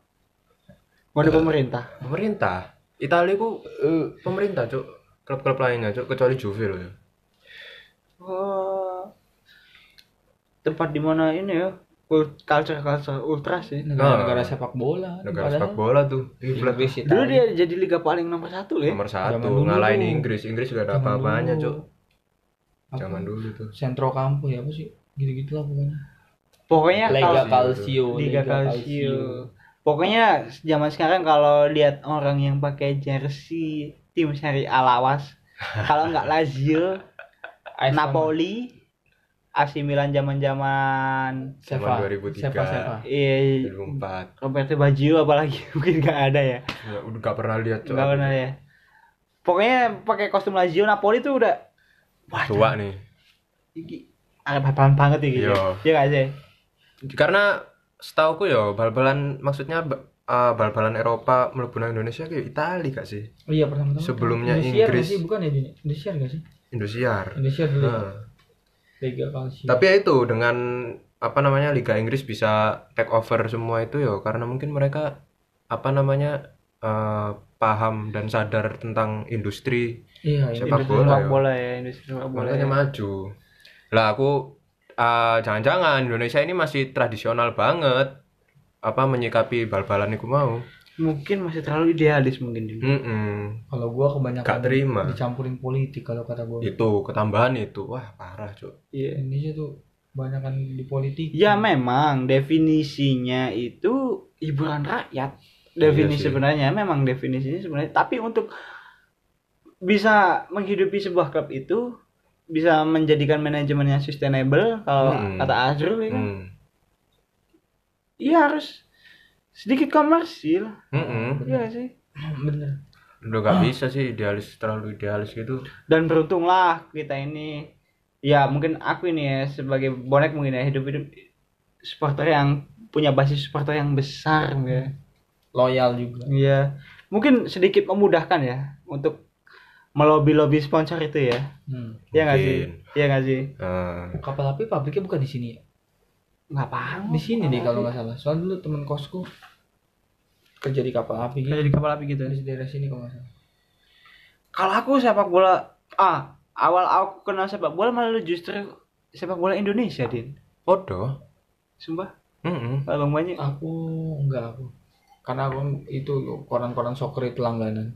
A: Wadah pemerintah.
B: pemerintah Italia ku eh, pemerintah cuk klub-klub lainnya cuk kecuali Juve loh ya
A: Oh. Tempat di mana ini ya? Culture culture ultras sih.
C: Negara-negara
B: Ah.
C: sepak bola.
B: negara
C: Padahal
B: sepak bola tuh Inggris
C: Inggris Italia.
A: Dulu dia jadi liga paling nomor satu loh ya.
B: nomor satu ngalahin. Inggris Inggris juga ada apa-apanya
C: Apa?
B: zaman dulu tuh
C: Centro Campo ya apa sih? Gitu-gitu lah pokoknya.
A: Pokoknya
C: Lega
A: kalau
C: Calcio,
A: Liga Calcio. Pokoknya zaman sekarang kalau lihat orang yang pakai jersey tim seri A lawas, kalau nggak Lazio,
C: AS
A: Napoli, AC Milan zaman-zaman
C: Seva.
B: 2003.
C: Seva, Seva.
A: eh
B: 2004
A: Roberto Baggio apalagi mungkin nggak ada ya.
B: ya, udah gak pernah lihat
A: Nggak pernah ya. Pokoknya pakai kostum Lazio Napoli tuh udah wah
B: tua nih
A: bal banget ya gitu.
B: Iya.
A: Iya nggak sih?
B: karena setauku ya bal-balan maksudnya ah, bal-balan Eropa mlebu nang Indonesia kayak Italia gak sih
C: Oh iya pertama-tama.
B: Sebelumnya
C: Indosiar
B: Inggris.
C: sih? Bukan ya? Indosiar nggak sih?
B: Indosiar
C: Indosiar dulu.
B: Nah,
C: Liga Calcio.
B: tapi ya itu dengan apa namanya Liga Inggris bisa take over semua itu ya karena mungkin mereka apa namanya eh, paham dan sadar tentang industri
C: iya,
B: sepak bola
A: sepak
B: ya.
A: bola ya, industri sepak bola.
B: makanya
A: ya.
B: maju lah aku eh, jangan-jangan Indonesia ini masih tradisional banget apa menyikapi bal-balan itu mau
A: Mungkin masih terlalu idealis mungkin dulu.
B: Mm-mm.
C: kalau gua kebanyakan
B: Gak terima.
C: dicampurin politik kalau kata gua.
B: itu ketambahan itu wah parah cuk
A: Iya.
C: Indonesia tuh kebanyakan di politik.
A: Ya memang definisinya itu hiburan rakyat. Definisi
B: Iya sih.
A: sebenarnya memang definisinya sebenarnya tapi untuk bisa menghidupi sebuah klub itu bisa menjadikan manajemennya sustainable kalau
B: Hmm.
A: kata Azrul ya kan.
B: Hmm.
A: Iya harus sedikit komersil.
B: Mm-mm.
A: Iya nggak sih?
C: Bener.
B: udah gak bisa sih idealis terlalu idealis gitu
A: Dan beruntunglah kita ini ya mungkin aku ini ya sebagai bonek mungkin ya hidup-hidup supporter yang punya basis supporter yang besar ya.
C: Loyal juga.
A: Iya, mungkin sedikit memudahkan ya untuk melobi-lobi sponsor itu ya.
C: Hmm.
A: Iya nggak sih? Iya nggak sih?
B: Eh,
C: Kapal api pabriknya bukan di sini ya?
A: Nggak paham.
C: Di sini deh kalau nggak salah. Soalnya dulu temen kosku kerja di kapal api gitu.
A: Kayak di kapal api gitu.
C: Di daerah sini kalau nggak salah.
A: Kalau aku sepak bola, ah awal aku kenal sepak bola malah justru sepak bola Indonesia, Din.
B: podo
A: Sumpah,
B: Mm-mm.
A: kalau Bang Banyak.
C: Aku enggak aku. Karena aku itu koran-koran soccer itu langganan.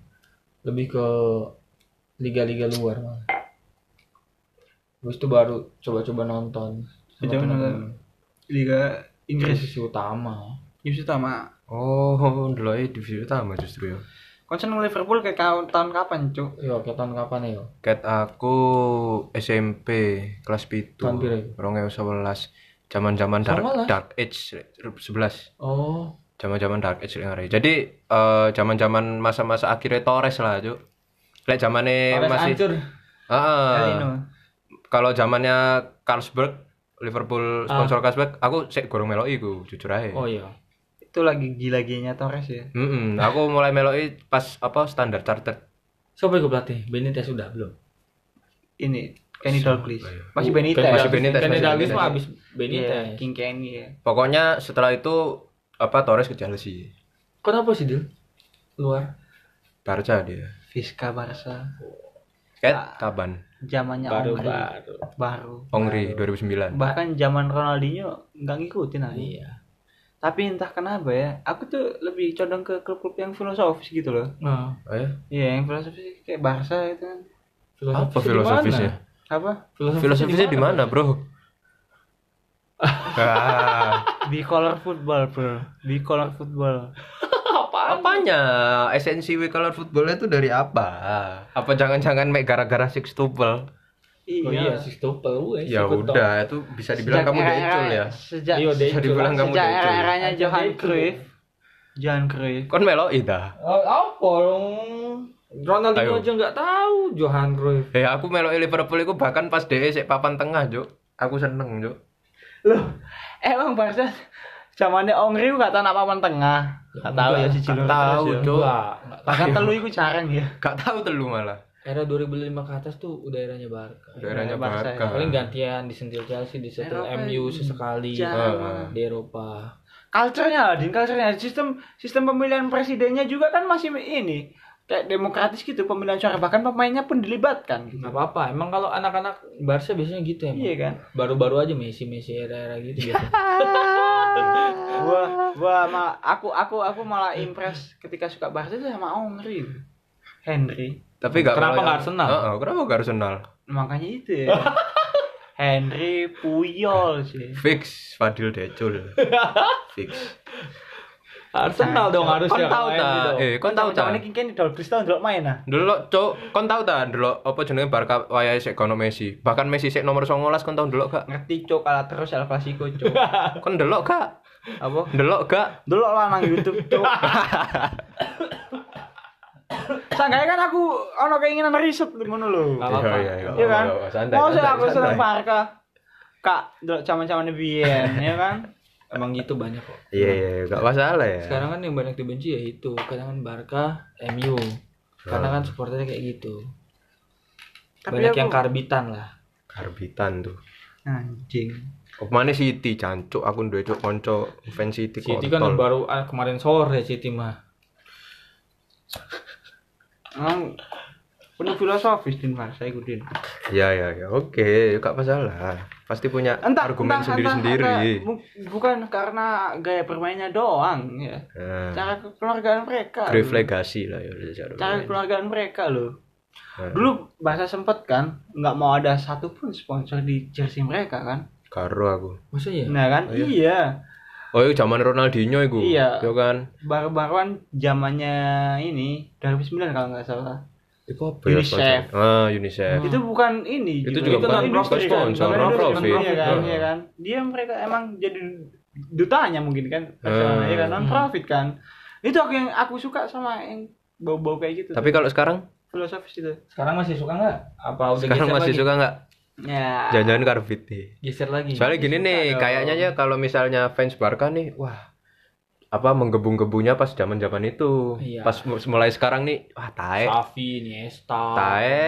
C: Lebih ke liga-liga luar. Terus itu baru coba-coba nonton.
A: Coba nonton. Liga Inggris.
C: Divisi utama.
A: Divisi utama.
B: oh dulu divisi utama justru ya
A: Konsen Liverpool kayak kau- tahun kapan, Cuk?
C: Yo, kayak tahun kapan ya?
B: Ket aku SMP kelas pitu
C: Tahun piro iku?
B: rong ewu sewelas zaman zaman dark
C: lah.
B: dark age sebelas
C: Oh,
B: zaman zaman dark age lek ngarai. jadi eh, zaman zaman masa masa akhirnya Torres lah cuk lek zamannya masih
C: hancur.
B: Ah,
A: Elino.
B: kalau zamannya Carlsberg Liverpool
C: Ah.
B: sponsor Carlsberg aku sik gorong meloi iku jujur aja
C: Oh iya.
A: Itu lagi gila-gilanya Torres ya.
B: Mm-mm, aku mulai meloi pas apa standar charter
C: Siapa yang pelatih? Benitez sudah belum?
A: Ini Kenny Dalglish.
B: ya?
A: Masih
C: Oh,
A: Benitez.
B: Masih Benitez,
C: Kenny
B: masih
C: Dalglish
B: Benitez.
C: mah habis Benitez.
A: King Kenny ya.
B: pokoknya setelah itu apa Torres ke Chelsea
C: Kenapa sih, Dil? Luar.
B: Barca dia
A: Fiska Barca.
B: Ket kapan?
A: zamannya
C: baru
A: Ongri.
C: baru.
A: Baru.
B: Ongri 2009
A: bahkan zaman Ronaldinho nggak ngikutin aku
C: iya.
A: Tapi entah kenapa ya aku tuh lebih condong ke klub-klub yang filosofis gitu loh.
C: Nah.
B: Oh, ya?
A: iya yang filosofis kayak Barca itu kan.
B: Apa filosofisnya?
A: Apa?
B: Filosofisnya di mana bro? Ah,
A: di color football bro. Di color football
B: apanya? Esensi we color football itu dari apa? Apa jangan-jangan mek gara-gara six tuple?
C: Oh iya si Stopel wes
B: ya udah itu bisa dibilang kamu
A: era-
B: decul ya.
A: sejak
C: Iya,
B: bisa
C: decul.
B: dibilang kamu
A: sejak
B: decul
A: eranya
C: Aja
A: Johan. Cruyff. Johan Cruyff.
B: Kon melo ida?
C: Oh, apa dong? Ronaldinho
B: Ayo.
C: aja nggak tahu Johan Cruyff.
B: Eh aku melo Liverpool itu bahkan pas DE sik papan tengah juk aku seneng juk
A: loh emang Barca zamannya Ongri gak tahu apa tengah. Gak tahu ya si
B: Gak
A: Cilo
B: tahu.
C: Enggak, enggak.
A: bahkan telu itu jarang ya.
B: Gak tahu telu malah.
C: Era 2005 ke atas tuh udah eranya Barca.
B: Daerahnya
A: Barca ya.
B: Barca
C: paling gantian disentil Chelsea disentil
A: Eropa
C: MU sesekali di Eropa.
A: Culture-nya din culture-nya. Sistem sistem pemilihan presidennya juga kan masih ini. Kayak demokratis gitu pemilihan suara. Bahkan pemainnya pun dilibatkan gitu.
C: nggak apa-apa. Emang kalau anak-anak Barca biasanya gitu emang.
A: Iya kan?
C: Baru-baru aja Messi Messi era-era gitu biasa
A: gua gua ma aku aku aku malah impress ketika suka Barca itu sama Henry. Henry.
B: Tapi gak
C: Kenapa nggak Arsenal?
B: Heeh, kenapa gak Arsenal?
A: Makanya itu ya. Henry Puyol sih.
B: Fix Fadil Decul. Fix
C: Arsenal dong harusnya
B: kon tahu
C: main
B: ta
C: gitu.
B: eh kon tahu ta
A: kan di Idol Kristal ndelok main nah.
B: Delok cuk, kon tahu ta delok apa jenenge Barca wayahe sik kono Messi. Bahkan Messi sik nomor 19 kon tahu delok gak?
A: Ngerti cok kalah terus El Clasico cok.
B: Kon delok gak?
A: Apa?
B: Delok gak?
A: Delok lah nang YouTube cok. Sanggae kan aku ono keinginan riset ngono lho.
C: Nggak apa-apa.
A: Iya kan?
B: Santai.
A: Mau
B: santai,
A: aku seneng Barca. Kak, delok zaman-zaman biyen ya kan.
C: Emang gitu banyak kok.
B: Iya iya, iya, gak masalah ya.
C: sekarang kan yang banyak dibenci ya itu. Kadang kan Barca MU karena kan supporternya kayak gitu.
A: Tapi
C: banyak
A: aku-
C: yang karbitan lah.
B: Karbitan tuh.
A: Anjing.
B: Ke mana City? Cancuk aku duwe cuk kanca fans City
C: City kan
B: kontol.
C: baru ah, kemarin sore City mah.
A: Emang penuh filosofis din Barca iku din.
B: Iya iya iya, oke, gak masalah. Pasti punya
A: Entah,
B: argumen
A: entah,
B: sendiri-sendiri.
A: entah, entah, bu- bukan karena gaya bermainnya doang ya.
B: Nah,
A: Cara kekeluargaan mereka.
B: Legacy lah ya cara
A: Cara
B: bermain.
A: kekeluargaan mereka loh.
B: Nah,
A: Dulu bahasa sempet kan nggak mau ada satupun sponsor di jersey mereka kan.
B: karo aku.
C: masa ya
A: Nah kan
B: Oh, iya.
A: iya.
B: Oh, itu zaman Ronaldinho iku.
A: Iya.
B: Yo kan.
A: Baru-baruan zamannya ini 2009 kalau nggak salah.
B: Itu apa
A: UNICEF.
B: ya? sponsor? Ah, UNICEF.
A: Itu bukan ini.
B: Itu juga bukan
A: non-profit
B: bukan
A: kan,
B: sponsor,
A: bukan
B: non-profit.
A: Iya kan,
B: Heeh.
A: iya kan. Dia mereka emang jadi dutanya mungkin kan. Barcelona,
B: Hmm.
A: iya kan non profit kan. Itu aku yang aku suka sama yang bau-bau kayak gitu.
B: Tapi kalau sekarang
A: filosofis itu.
C: sekarang masih suka nggak apa udah
B: sekarang masih
C: lagi?
B: suka nggak
A: Ya.
B: jangan-jangan karbit nih.
C: geser lagi
B: Soalnya gini nih, kayaknya ya kalau misalnya fans Barca nih, wah apa menggebu-gebunya pas zaman-zaman itu.
C: Iya.
B: Pas mu- mulai sekarang nih, wah tae,
C: Xavi Iniesta
B: tae,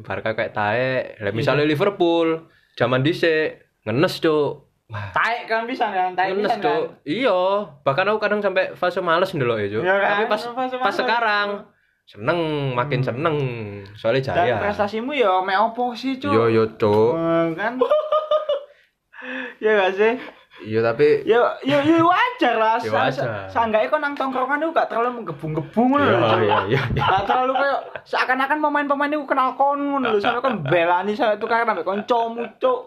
B: Barca kayak tae. Lah
C: Iya.
B: misalnya Liverpool zaman dhisik ngenes, Cuk.
A: Taek kan bisa kan, taek
B: ngenes,
A: bisa kan.
B: Cuk. Iya, bahkan aku kadang sampai fase males ndelok ya, Cuk.
A: Iya kan?
B: Tapi pas pas sekarang seneng, makin seneng. Soalnya
A: Dan
B: jaya.
A: prestasimu ya me opo sih, Cuk?
B: Yo yo, Cuk.
A: Eh, kan. ya gak sih?
B: Iya tapi
A: Ya, ya, ya wajar lah.
B: Ya wajar.
A: sa- Seenggaknya kok nang tongkrongan itu gak terlalu menggebung-gebung ngono lho.
B: Iya, iya, iya.
A: Gak terlalu kayak seakan-akan pemain-pemain itu kenal kon ngono lho, sampe kon belani sampe tukaran ambek kancamu, Cuk.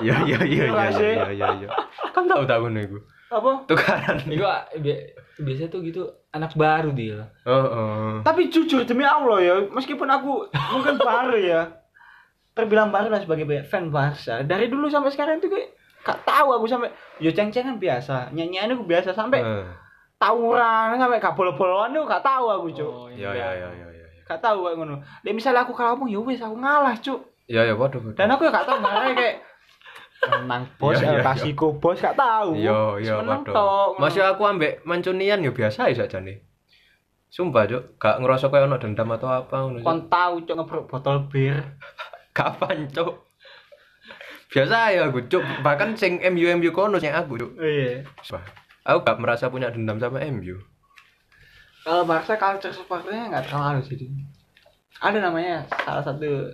B: Iya iya iya
A: Iya
B: iya iya iya. Kan tahu tahu nih gue.
A: Apa?
B: Tukaran.
C: Itu ah, bi- biasanya tuh gitu anak baru dia
B: Oh, oh.
A: Tapi jujur demi Allah ya, meskipun aku mungkin baru ya, terbilang baru lah sebagai fan Barca. Dari dulu sampai sekarang tuh kayak gak tahu aku sampai yo ceng-cengan biasa, nyanyian aku biasa sampai
B: Eh,
A: tawuran sampai gak bolo-boloan tuh gak tahu aku, Cuk.
B: Iya iya iya iya iya.
A: Gak tahu kayak ngono. Lah misalnya aku kalah ngomong ya wis aku ngalah, Cuk.
B: Iya iya waduh. waduh.
A: Dan aku ya gak tahu marah kayak menang bos,
B: Iya, iya,
A: El
B: iya.
A: Clasico bos gak tahu.
B: Iya iya
A: tok, ngono.
B: Masih aku ambek mancunian ya biasa aja nih. Sumpah, Cuk. Gak ngerasa kayak ono dendam atau apa ngono.
A: Kon tahu Cuk ngebrok botol bir.
B: Kapan, Cuk? Biasa ya aku, Cuk. Bahkan sing MU MU kono sing aku, Cuk.
A: Iya.
B: Sumpah. Aku gak merasa punya dendam sama MU.
A: Kalau Barca culture supporternya nggak terlalu sih. Din. Ada namanya salah satu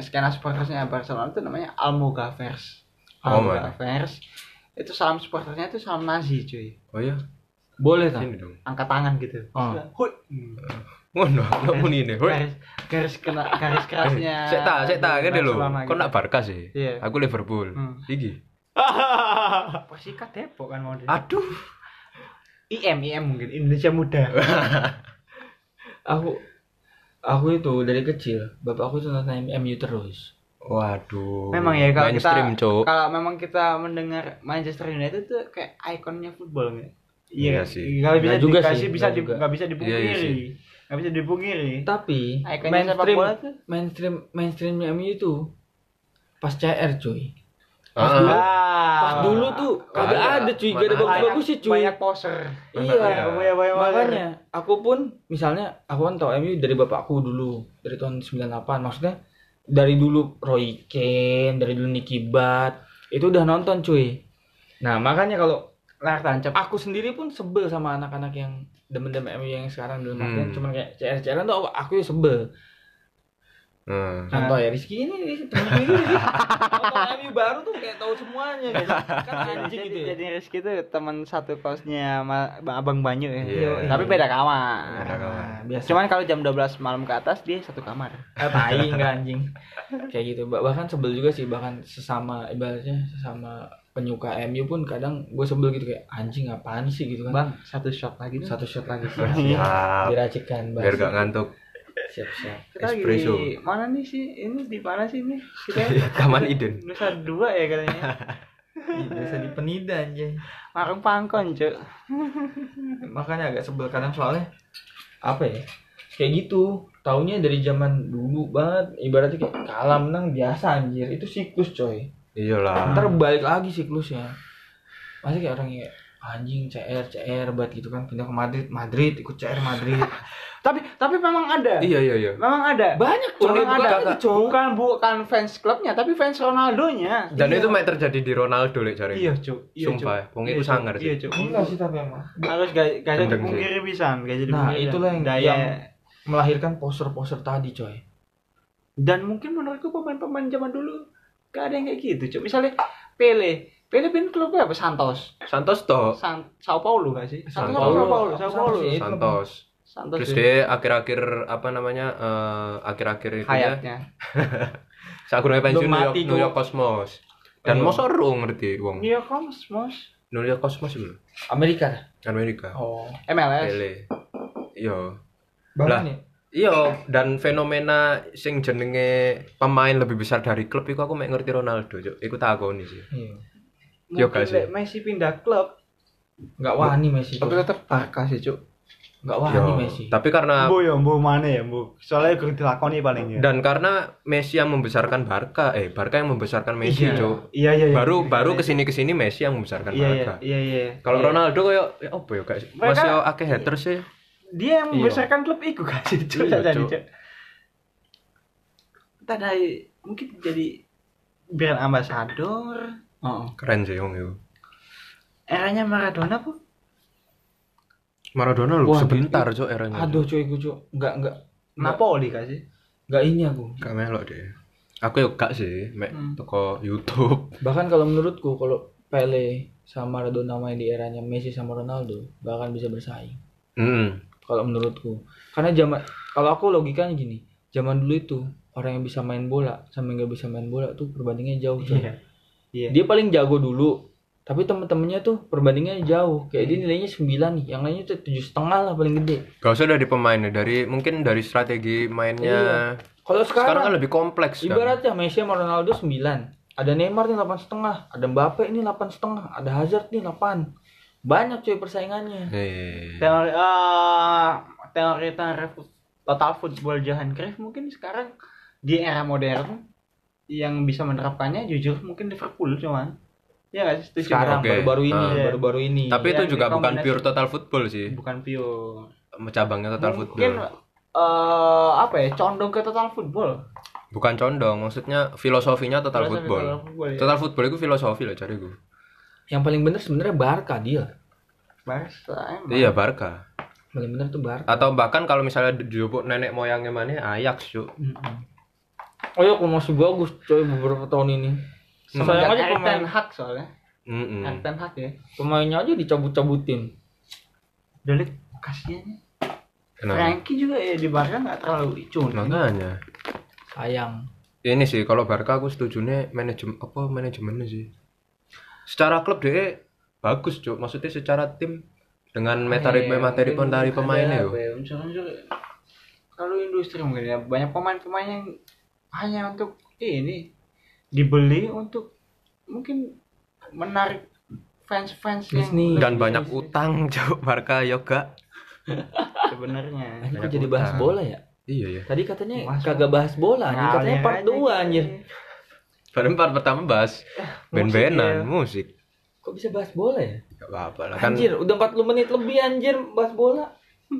A: skena supportersnya Barcelona itu namanya Almogavers.
B: Oh,
A: Almogavers. Itu salam supportersnya itu salam Nazi, cuy.
B: Oh iya,
C: Boleh
B: dong.
A: Angkat tangan gitu.
C: Oh.
B: Ngono, ngono ini. Hoi.
A: Garis garis kena garis kerasnya.
B: Saya tak, saya lho.
A: Barcelona
B: Kok
A: gitu.
B: nak Barca sih?
A: Iya.
B: Aku Liverpool.
A: Hmm.
B: Iki.
A: Persikat Depok kan mau.
B: Aduh.
A: IM IM mungkin Indonesia Muda.
C: Aku aku itu dari kecil bapak aku tuh nonton MU terus.
B: Waduh.
A: Memang ya kalau kita
B: Cuk.
A: kalau memang kita mendengar Manchester United tuh kayak ikonnya football nggak?
B: Iya
A: kan?
B: sih.
A: Nggak bisa
C: juga
A: dikasih,
C: sih,
A: bisa
C: nggak
A: di,
C: juga.
A: nggak bisa
B: Iya, iya
A: dipungkiri.
B: sih.
A: Nggak bisa dipungkiri.
C: Tapi
A: Ikonnya sepak
C: mainstream
A: bola tuh.
C: mainstream mainstreamnya MU itu pas CR cuy.
B: Ah,
C: dulu-
A: Ah.
C: Pas dulu tuh kagak
B: Ada.
C: ada cuy, gak ada bagus-bagus sih cuy.
A: Banyak poser.
C: Iya,
B: Iya.
A: Banyak banyak
C: makanya aku pun misalnya aku kan tahu MU dari bapakku dulu dari tahun 98 maksudnya dari dulu Roy Keane dari dulu Nicky Butt itu udah nonton cuy nah makanya kalau
A: layar tancap.
C: aku sendiri pun sebel sama anak-anak yang demen-demen MU yang sekarang dalam artian
B: Hmm.
C: cuman kayak CR CR tuh aku ya sebel
B: Hmm.
C: contoh ya Rizky ini Rizky temen ini MU baru tuh kayak tahu semuanya gitu kan anjing
A: jadi,
C: gitu ya
A: jadi Rizky tuh teman satu kosnya Abang Banyu ya.
B: Iya,
A: Tapi beda kamar.
B: Beda kamar.
C: Nah, biasa
A: Cuman kalau jam 12 malam ke atas dia satu kamar.
C: Ah, tai enggak anjing kayak gitu Bah- bahkan sebel juga sih bahkan sesama ibaratnya sesama penyuka MU pun kadang gue sebel gitu kayak anjing apaan sih gitu kan
A: Bang, satu shot lagi. dong.
C: satu shot lagi sih
B: Siap.
C: diracikan
B: Biar gak ngantuk.
C: siap siap
A: Kita lagi
B: espresso.
A: di mana nih sih? Ini di mana sih ini? Kita
B: Kaman Iden.
A: Nusa dua ya katanya.
C: biasa di penida anjing
A: Warung pangkon, Cuk.
C: makanya agak sebel kadang soalnya apa ya kayak gitu taunya dari zaman dulu banget ibaratnya kayak kalah menang biasa anjir itu siklus coy
B: Iyalah.
C: ntar balik lagi siklusnya masih kayak orang kayak anjing CR CR banget gitu kan pindah ke Madrid Madrid ikut CR Madrid
A: Tapi tapi memang ada.
B: Iya iya iya.
A: Memang ada.
C: banyak
A: Memang
C: coy
A: ada.
C: bukan coy
A: Bukan bukan fans klubnya, tapi fans Ronaldonya.
B: Dan
A: Iya.
B: itu mek terjadi di Ronaldo lek cari.
A: Iya, Cuk. Iya,
B: Sumpah, wong
A: Iya, Cuk.
B: sangar sih.
A: Iya, Cuk.
C: enggak sih tapi emang
A: Harus gak gak jadi dipungkiri pisan, gak jadi
C: Nah, itulah yang-
A: daya
C: yang- melahirkan poster-poster tadi coy
A: dan mungkin menurutku pemain-pemain zaman dulu gak ada yang kayak gitu, Cuk. Misalnya Pele, Pele pin klubnya apa? Santos.
B: Santos toh.
A: San Sao Paulo gak sih? Santos
B: Santos.
A: apa Sao Paulo, Sao
C: Santos
A: Paulo.
C: sih. Itu
B: Santos.
A: Santos
B: Terus
A: ya.
B: dia akhir-akhir apa namanya? eh, akhir-akhir itu ya. gue pensiun
C: Belum
B: New York, New. York Cosmos. Dan
C: Oh.
B: mosok ngerti wong.
A: Iya, Cosmos.
B: New York Cosmos itu
C: Amerika
B: Amerika.
C: oh
A: MLS.
B: Pele. Iya.
C: bahkan ya
B: Iya, dan fenomena sing jenenge pemain lebih besar dari klub iku aku mek ngerti Ronaldo, Cuk. Iku takoni sih.
C: iya
B: Yo, gak sih?
A: Messi pindah klub,
C: nggak wani Messi
A: tapi
C: Cuk.
A: tetap Barca sih, Cuk.
C: nggak wani
B: Yo,
C: Messi
B: Tapi karena
A: Bu ya, bu mana ya, bu? Soalnya gue dilakoni paling ya.
B: dan karena Messi yang membesarkan Barca, eh Barca yang membesarkan Messi,
A: Iya.
B: Cuk.
A: Iya, iya, iya.
B: Baru
A: Iya,
B: baru
A: iya.
B: ke sini ke sini Messi yang membesarkan
A: Iya, iya,
B: Barca.
A: iya, iya.
B: Kalau
A: Iya.
B: Ronaldo kayak ya apa ya guys? Masih akeh haters sih.
A: Dia yang
C: Iya.
A: membesarkan klub itu kan sih, Cuk.
B: Iya,
A: Jadi. Entah dari mungkin jadi brand ambasador
C: Heeh.
B: Keren sih Om itu.
A: eranya Maradona pun
B: Maradona lu sebentar
C: itu-
B: Cuk eranya.
C: aduh cuy gue cuy nggak nggak
A: Napoli kasih
C: nggak ini aku
B: Gak melok deh. Aku ya gak sih, mek
A: Hmm.
B: toko YouTube.
C: bahkan kalau menurutku kalau Pele sama Maradona main di eranya Messi sama Ronaldo bahkan bisa bersaing
B: Hmm.
C: Kalau menurutku. Karena zaman kalau aku logikanya gini zaman dulu itu orang yang bisa main bola sama yang nggak bisa main bola tuh perbandingannya jauh coy.
A: iya. Iya.
C: Dia paling jago dulu tapi temen-temennya tuh perbandingannya jauh. Kayak dia nilainya 9 nih yang lainnya tuh tujuh setengah lah paling gede.
B: Gak usah dari pemainnya, dari mungkin dari strategi mainnya.
C: kalau
B: Sekarang
C: sekarang,
B: kan lebih kompleks kan.
C: ibaratnya Messi sama Ronaldo 9 ada Neymar nih 8 setengah ada Mbappe nih 8 setengah ada Hazard nih 8 banyak cuy persaingannya
B: Eh,
A: teori eh teori fu- total football Johan Cruyff mungkin sekarang di era modern yang bisa menerapkannya jujur mungkin Liverpool cuman ya nggak sih setuju
C: sekarang baru-baru ini
B: Ah.
C: baru-baru ini
B: Tapi itu
A: yang
B: juga bukan pure total football sih.
A: bukan pure
B: Cabangnya total
A: mungkin
B: football.
A: eh apa ya condong ke total football
B: Bukan condong, maksudnya filosofinya total
A: Filosofi
B: football.
A: total football, ya.
B: Total football itu filosofi lah cari gue.
C: Yang paling bener sebenarnya Barca dia
A: Barca emang
B: Iya Barca.
C: paling bener tuh Barca
B: Atau bahkan kalau misalnya dijupuk nenek moyangnya mana Ajax yuk.
C: Oh ya, kok masih bagus coy beberapa tahun ini. Sayang aja pemain,
A: Ten Hag soalnya.
B: Mm-mm.
A: Erik Ten Hag ya.
C: pemainnya aja dicabut-cabutin.
A: Delik kasihannya.
B: Kenapa?
A: Frankie juga ya di Barca nggak terlalu cun.
B: Makanya.
C: Sayang.
B: Ini sih kalau Barca aku setuju nih manajemen apa manajemennya sih. Secara klub deh bagus, Cuk. Maksudnya secara tim dengan materi
A: Iya,
B: materi
A: mungkin
B: dari pemainnya yo.
A: ya, kalau industri mungkin ya banyak pemain-pemain yang hanya untuk ini dibeli untuk mungkin menarik fans-fans yang
C: Bisnis.
B: Dan banyak utang, Cuk. Barca yoga.
A: sebenarnya
C: jadi bahas bola ya?
B: Iya ya.
C: Tadi katanya
A: Masuk.
C: kagak bahas bola, nih katanya
A: Ngalir
C: part
A: aja
C: 2
A: gitu.
C: anjir.
B: Pada part pertama bahas band-bandan,
A: ya.
B: musik.
C: Kok bisa bahas bola ya?
B: Gak apa-apa lah kan.
C: Anjir, udah 40 menit lebih anjir bahas bola.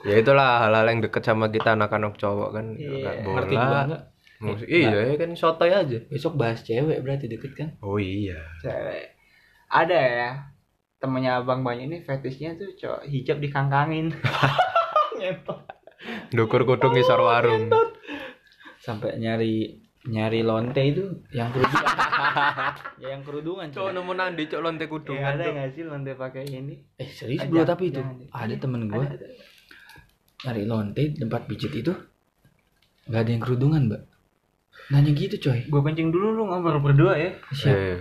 B: Ya itulah hal-hal yang deket sama kita anak-anak cowok kan.
A: Iya,
B: Nggak
C: Ngerti juga
B: bola.
C: enggak?
B: Musik. Iya, ya kan sotoy aja.
C: Besok bahas cewek berarti deket kan?
B: Oh iya.
A: cewek ada ya temennya abang banyak ini fetishnya tuh cowok hijab dikangkangin
B: Dukur kutung ngisor warung.
C: Sampai nyari nyari lonte itu yang kerudungan. ya yang kerudungan.
B: Cok nemu nandi cok lonte
A: ya,
B: kudungan.
A: ada nggak sih lonte pakai ini?
C: Eh serius bro tapi itu?
A: Jangan.
C: ada. Temen
A: ada, ada.
C: nyari lonte di tempat pijit itu nggak ada yang kerudungan mbak. Nanya gitu coy.
A: Gue kencing dulu lu ngobrol berdua ya.
C: Siap.
B: Eh,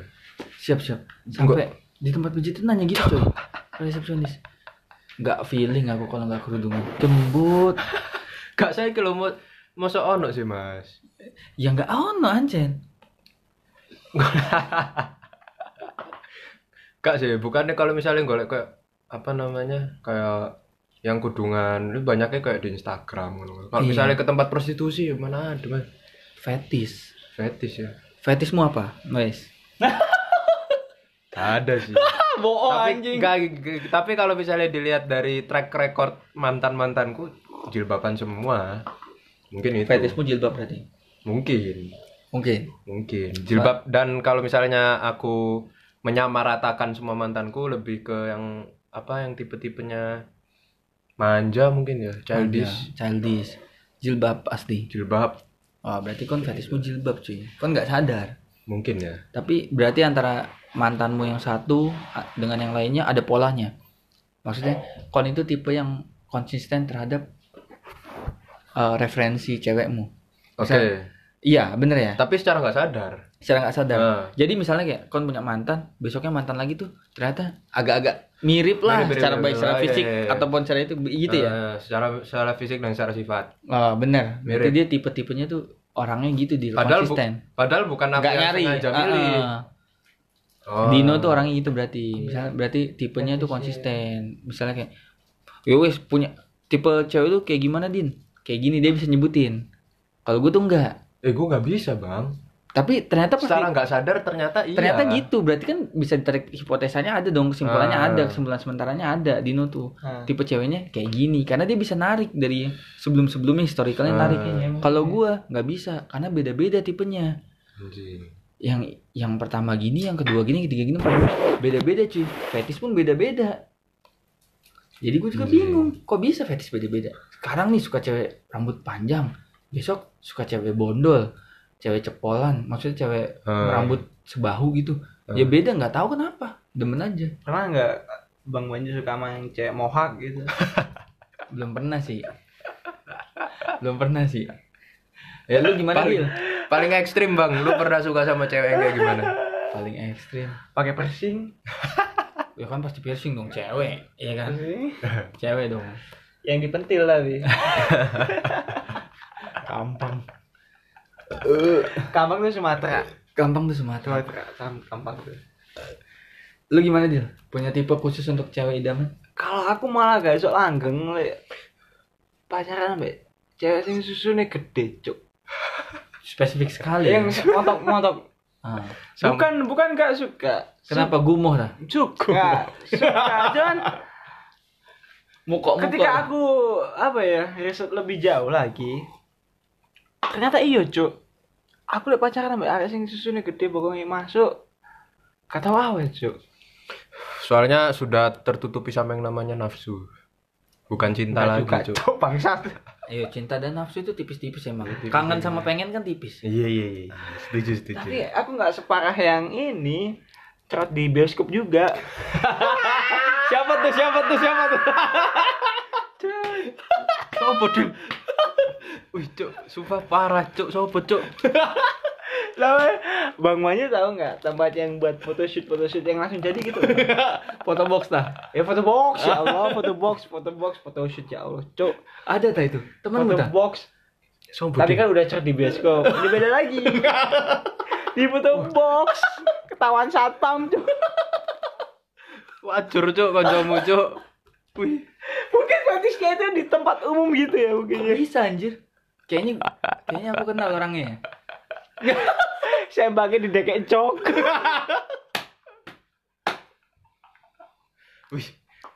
C: siap siap. Sampai di tempat pijit itu nanya gitu coy. Resepsionis. Nggak feeling aku kalau nggak kerudungan. Jembut
B: Kak saya kalau mau masuk ono sih mas.
C: Ya nggak ono anjen
B: Kak sih bukannya kalau misalnya golek kayak apa namanya kayak yang kudungan itu banyaknya kayak di Instagram gitu. Kalau
C: Iya.
B: misalnya ke tempat prostitusi mana ada mas.
C: fetis
B: Fetis ya.
C: fetismu apa guys
B: Gak ada sih.
C: bohong
B: tapi nggak- g- tapi kalau misalnya dilihat dari track record mantan mantanku jilbaban semua mungkin itu
C: fetismu jilbab berarti
B: mungkin.
C: Mungkin.
B: Mungkin. Jilbab dan kalau misalnya aku menyamaratakan semua mantanku lebih ke yang apa yang tipe-tipenya manja mungkin ya childish.
C: Manja, childish. Jilbab pasti
B: jilbab.
C: Oh berarti kon fetismu jilbab cuy. Kon nggak sadar.
B: Mungkin ya.
C: Tapi berarti antara mantanmu yang satu dengan yang lainnya ada polanya. Maksudnya kon itu tipe yang konsisten terhadap uh, referensi cewekmu
B: oke
C: Misal- iya bener ya
B: tapi secara nggak sadar
C: secara nggak sadar
B: Nah.
C: jadi misalnya kayak kon punya mantan besoknya mantan lagi tuh ternyata agak-agak mirip lah
B: Mirip-mirip,
C: secara baik secara
B: oh, iya,
C: fisik
B: iya, iya.
C: ataupun secara itu gitu ya
B: secara secara fisik dan secara sifat
C: oh, bener berarti
B: Mirip.
C: dia tipe-tipenya tuh orangnya gitu di
B: padahal bu-
C: konsisten
B: padahal bukan yang
C: nyari
B: sengaja
C: ah.
B: Oh.
C: Dino tuh orangnya gitu berarti. Misalnya berarti tipenya tuh konsisten. Misalnya kayak ya wes punya tipe cewek tuh kayak gimana Din? Kayak gini dia bisa nyebutin. Kalau gue tuh enggak.
B: eh gue nggak bisa bang
C: Tapi ternyata pasti
B: secara nggak sadar ternyata iya
C: ternyata gitu. Berarti kan bisa ditarik hipotesanya ada dong, kesimpulannya
B: Ah.
C: ada, kesimpulan sementaranya ada Dino tuh.
A: Ah.
C: Tipe ceweknya kayak gini karena dia bisa narik dari sebelum-sebelumnya historicalnya
B: Ah.
C: narik. Kalau gua nggak bisa karena beda-beda tipenya.
B: Anjing.
C: yang yang pertama gini, yang kedua gini, ketiga gini, beda-beda cuy. Fetis pun beda-beda. Jadi gue juga bingung, kok bisa fetis beda-beda? Sekarang nih suka cewek rambut panjang, besok suka cewek bondol, cewek cepolan, maksudnya cewek
B: Hmm.
C: rambut sebahu gitu.
B: Hmm.
C: Ya beda nggak tahu kenapa, demen aja.
A: pernah nggak bang Banju suka sama yang cewek mohak gitu
C: Belum pernah sih. Belum pernah sih. Ya lu gimana
B: paling,
C: Bil?
B: paling ekstrim bang lu pernah suka sama cewek yang kayak gimana
C: Paling ekstrim.
A: pakai persing
C: Ya kan pasti piercing dong, cewek, iya kan? Cewek dong.
A: yang dipentil tapi
C: Kampang.
A: Kampang tuh Sumatera
C: Gampang tuh Sumatera.
A: Sumatera Kam- Kampang tuh
C: Lu gimana Dil? Punya tipe khusus untuk cewek idaman?
A: kalau aku malah gak sok langgeng le pacaran mbak cewek sing susunya gede cuk
C: Spesifik sekali.
A: yang
C: ya?
A: motok motok
C: Ah.
A: Bukan bukan gak suka
C: Kenapa gumoh dah?
A: suka suka cuman
C: Muka
A: ketika aku apa ya riset lebih jauh lagi ternyata iya cuk aku udah pacaran mbak arek sing susunya gede pokoknya masuk kata wae cuk
B: soalnya sudah tertutupi sama yang namanya nafsu bukan cinta
A: Nggak
B: lagi Cuk.
A: cuk bangsat
C: Iya, cinta dan nafsu itu tipis-tipis emang. Kangen sama pengen kan tipis.
B: Iya iya iya. Setuju setuju.
A: Tapi aku nggak separah yang ini. Cerot di bioskop juga.
C: siapa tuh? Siapa tuh? Siapa tuh?
B: Sopo Dil? Wih, cuk, sumpah parah, cuk. Sopo, cuk?
A: Lama Bang Manyu tahu nggak tempat yang buat photoshoot photoshoot yang langsung jadi gitu?
C: Foto box dah.
A: ya foto box ya Allah, foto box, foto box, photoshoot ya Allah, cuk.
C: Ada tak itu? Temen
A: Foto box. Tadi
B: Dil?
A: kan udah cer di bioskop. Ini beda lagi. di foto box. Ketahuan satpam, cuk.
B: Wajur, cuk, kancamu, cuk. Wih.
A: Mungkin fetishnya itu di tempat umum gitu ya mungkin ya.
C: Kok bisa anjir? Kayaknya kayaknya aku kenal orangnya.
A: Saya bagi di dekek cok.
B: Wih,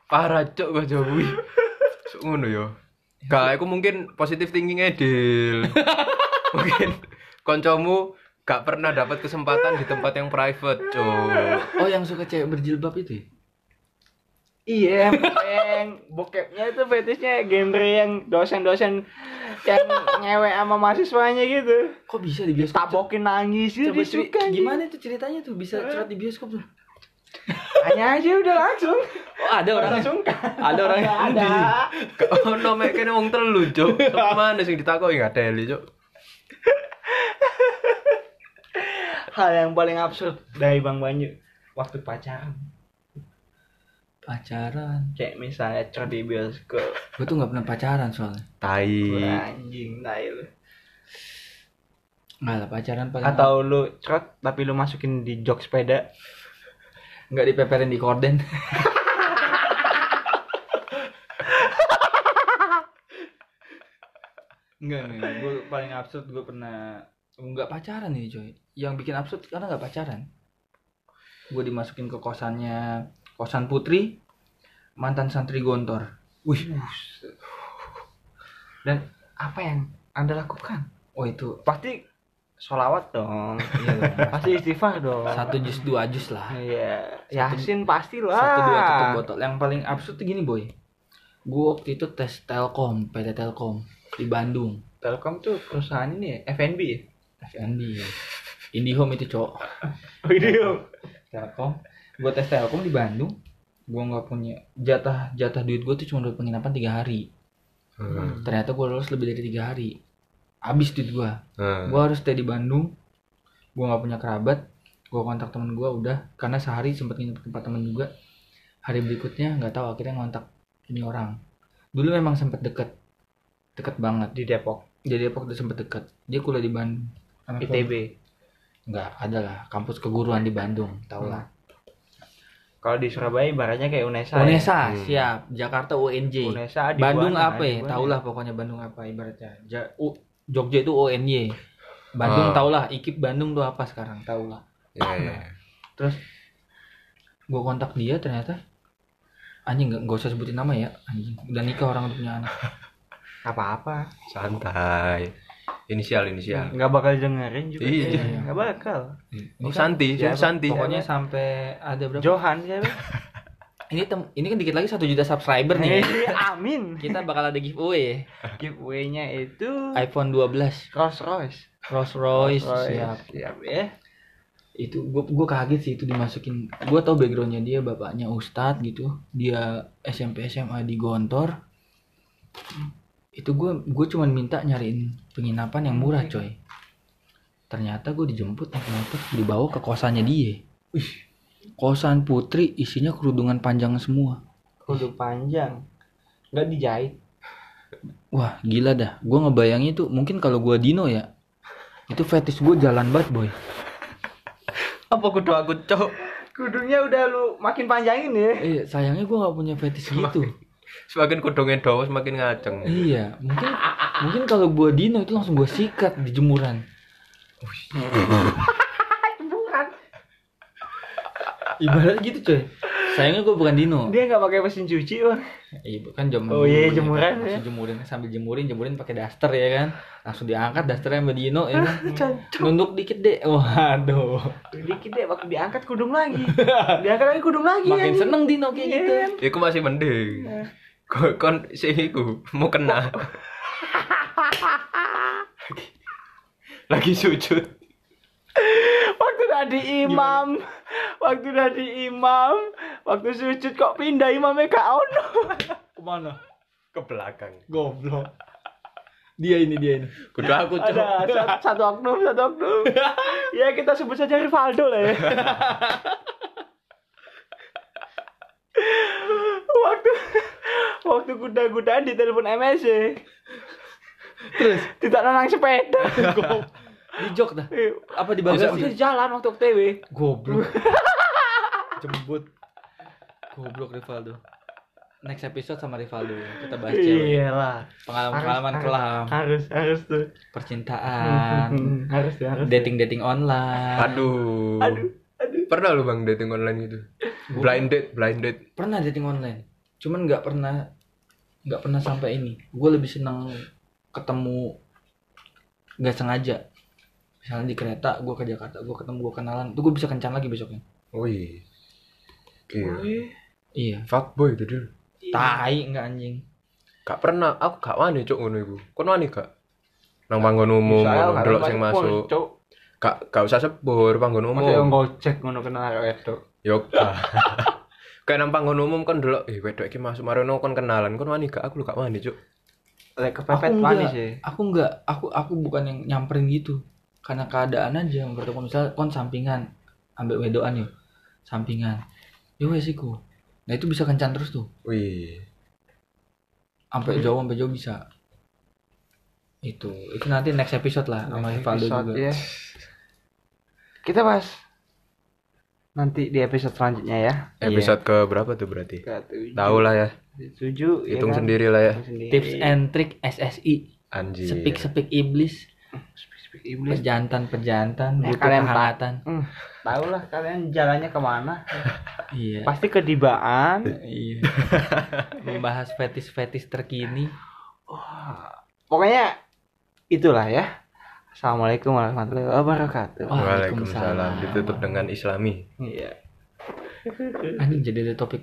B: parah cok gak jauh wih. Sok ngono yo. Gak, aku mungkin positif thinkingnya Dil. mungkin koncomu gak pernah dapat kesempatan di tempat yang private, cok.
C: Oh, yang suka cewek berjilbab itu ya?
A: Iya, yang bokepnya itu fetishnya genre yang dosen-dosen yang ngewek sama mahasiswanya gitu.
C: Kok bisa di bioskop?
A: Tabokin nangis gitu
C: Coba
A: suka.
C: gimana itu ceritanya tuh bisa curhat di bioskop tuh?
A: Tanya aja udah langsung.
C: Oh, ada orangnya.
A: Langsung kan.
C: Ada orangnya.
A: Ada.
B: Gak ono mek kene wong telu, cok. Sok mana sing ditakoki gak teli, cok.
A: Hal yang paling absurd dari Bang Banyu waktu pacaran.
C: Pacaran.
A: Kayak misalnya cer di bioskop.
C: Gue tuh nggak pernah pacaran soalnya.
B: Tai.
A: Anjing, tai lu.
C: Nggak lah pacaran paling
A: Atau lu cerot tapi lu masukin di jok sepeda.
C: nggak dipeperin di korden. Enggak, enggak. Gue paling absurd gue pernah nggak pacaran nih coy. Yang bikin absurd karena nggak pacaran. Gue dimasukin ke kosannya kosan putri mantan santri gontor.
A: Wih. Dan apa yang Anda lakukan?
C: Oh itu
A: Pasti solawat dong.
C: iya dong.
A: Pasti istighfar dong.
C: satu jus dua jus lah.
A: Iya. Yasin pasti lah.
C: Satu dua tutup botol. Yang paling absurd tuh gini boy. Gue waktu itu tes Telkom, PT Telkom di Bandung.
A: Telkom tuh perusahaan ini ya, FNB ya?
C: FNB ya. Indihome itu cowok.
A: Oh yuk.
C: Telkom. Gue tes Telkom di Bandung. Gue nggak punya jatah jatah duit gue tuh cuma duit penginapan tiga hari.
B: Hmm.
C: Ternyata gue lolos lebih dari tiga hari. Habis duit gue.
B: Hmm.
C: Gue harus stay di Bandung. Gue nggak punya kerabat. Gue kontak temen gue udah. Karena sehari sempet nginep di tempat temen juga. Hari berikutnya nggak tahu akhirnya ngontak ini orang. Dulu memang sempet deket. Deket banget.
A: Di Depok.
C: Jadi Depok udah sempet deket. Dia kuliah di Bandung.
A: ITB.
C: Enggak, ada lah. Kampus keguruan di Bandung. Tau lah.
A: Kalau di Surabaya ibaratnya kayak Unesa. ya?
C: Unesa,
B: Hmm.
C: siap. Jakarta UNJ.
A: Unesa di
C: Bandung
A: Buana,
C: apa
A: di
C: ya?
A: Buana.
C: Tau lah pokoknya Bandung apa ibaratnya. Ja- U- Jogja itu ONY. Bandung
B: Ah.
C: tau lah. Ikip Bandung tuh apa sekarang? Tau lah.
B: Iya, iya.
C: Terus gue kontak dia ternyata anjing nggak nggak usah sebutin nama ya anjing udah nikah orang udah punya anak
A: Apa-apa.
B: Santai. Inisial, inisial.
A: Nggak bakal dengerin juga.
B: Iya.
A: Nggak bakal.
C: Ini
B: Oh,
C: kan
B: Santi,
A: siapa?
B: Santi.
C: pokoknya sampai ada berapa
A: Johan siapa?
C: ini tem ini kan dikit lagi satu juta subscriber nih
A: Eh, Amin.
C: kita bakal ada giveaway
A: Giveaway-nya itu
C: iPhone 12
A: Rolls Royce.
C: Rolls Royce siap
A: Siap ya.
C: itu gue gue kaget sih itu dimasukin gue tau backgroundnya dia bapaknya ustadz gitu dia SMP SMA di Gontor itu gue gue cuman minta nyariin penginapan yang murah coy ternyata gue dijemput naik motor dibawa ke kosannya dia kosan putri isinya kerudungan panjang semua
A: Kudu panjang. Nggak dijahit.
C: wah gila dah gue ngebayangin tuh mungkin kalau gue Dino ya itu fetish gue jalan banget boy
B: Apa kudu aku, cok?
A: Kudunya udah lu makin panjangin ya.
C: eh sayangnya gue nggak punya fetish gitu
B: Semakin kudungnya dawa semakin ngaceng.
C: Iya, mungkin mungkin kalau gua Dino itu langsung gua sikat di jemuran.
A: Bukan.
C: Ibarat gitu coy. Sayangnya gua bukan Dino.
A: Dia nggak pakai mesin cuci, Bang.
C: Iya, kan jam
A: Oh iya, jemuran
C: Langsung
A: ya.
C: jemurin sambil jemurin, jemurin pakai daster ya kan. Langsung diangkat dasternya sama Dino ya kan. Nunduk dikit deh. Waduh.
A: Dikit deh waktu diangkat kudung lagi. diangkat lagi kudung lagi.
C: Makin
A: anjing.
C: seneng Dino kayak gitu.
A: Iya.
B: Iku masih mending. Kon kon sih iku mau kena. lagi sujud
A: waktu tadi imam waktu tadi imam waktu sujud kok pindah imamnya gak ono
C: Ke mana?
B: ke belakang
C: Goblok. Dia ini dia ini.
B: kudu aku cok
A: ada satu, satu oknum satu oknum ya kita sebut saja Rivaldo lah ya waktu waktu kuda-kudaan di telepon MSC
C: Terus
A: tidak nanang sepeda
C: di jok dah. Apa di
A: Waktu
C: bagasi?
A: di jalan waktu OTW
C: Goblok. Jembut. Goblok Rivaldo. Next episode sama Rivaldo ya. Kita bahas cewek.
A: iyalah
C: Pengalaman-pengalaman
A: Harus-
C: kelam,
A: harus harus tuh
C: percintaan,
A: harus harus tuh.
C: dating-dating online.
B: aduh
A: aduh aduh
B: pernah lu bang dating online gitu blind date blind date
C: Pernah dating online. Cuman nggak pernah nggak pernah sampai ini. Gue lebih senang ketemu nggak sengaja. Misalnya di kereta, gue ke Jakarta, gue ketemu, gue kenalan, tuh gue bisa kencan lagi besoknya.
B: wih Gila.
C: Iya.
B: fuckboy itu dulu
C: Tai nggak anjing.
B: gak pernah aku gak wani cok ngono iku kon wani gak nang panggon umum delok sing masuk
A: pol,
B: gak gak usah sebur panggon
A: yang
B: umum
A: gojek ngono kenal arek wedok.
B: yo gak kayak nang panggon umum kan delok eh wedok iki masuk marono kon kenalan kon wani gak aku lu gak wani cok
A: Lek
C: Aku
A: kepepet manis sih.
C: aku nggak, aku aku bukan yang nyamperin gitu. Karena keadaan aja yang bertemu misal kon sampingan, ambil wedoan yuk, sampingan. Yo wesiku. Nah itu bisa kencan terus tuh.
B: wih
C: sampai jauh sampai jauh bisa itu itu nanti next episode lah sama
A: Next
C: Rivaldo
A: episode,
C: juga
A: ya. Kita bahas nanti di episode selanjutnya ya.
B: episode ke berapa tuh berarti
A: Ketujuh.
B: tahu lah ya
A: Tujuh. ya
B: hitung
A: kan?
B: sendiri lah ya
A: sendiri.
C: tips and trick SSI
B: anjir
C: speak speak iblis
A: Speak iblis.
C: pejantan pejantan
A: Ya,
C: butuh
A: kalian
C: kehangatan
A: Hmm, tahu lah kalian jalannya ke mana.
C: iya
A: Pasti kedibaan.
C: iya membahas fetis fetis terkini
A: Wah, pokoknya itulah ya. Assalamualaikum warahmatullahi wabarakatuh.
B: Waalaikumsalam
C: Waalaikumsalam.
B: ditutup dengan islami
A: Iya.
C: anjing jadi ada topik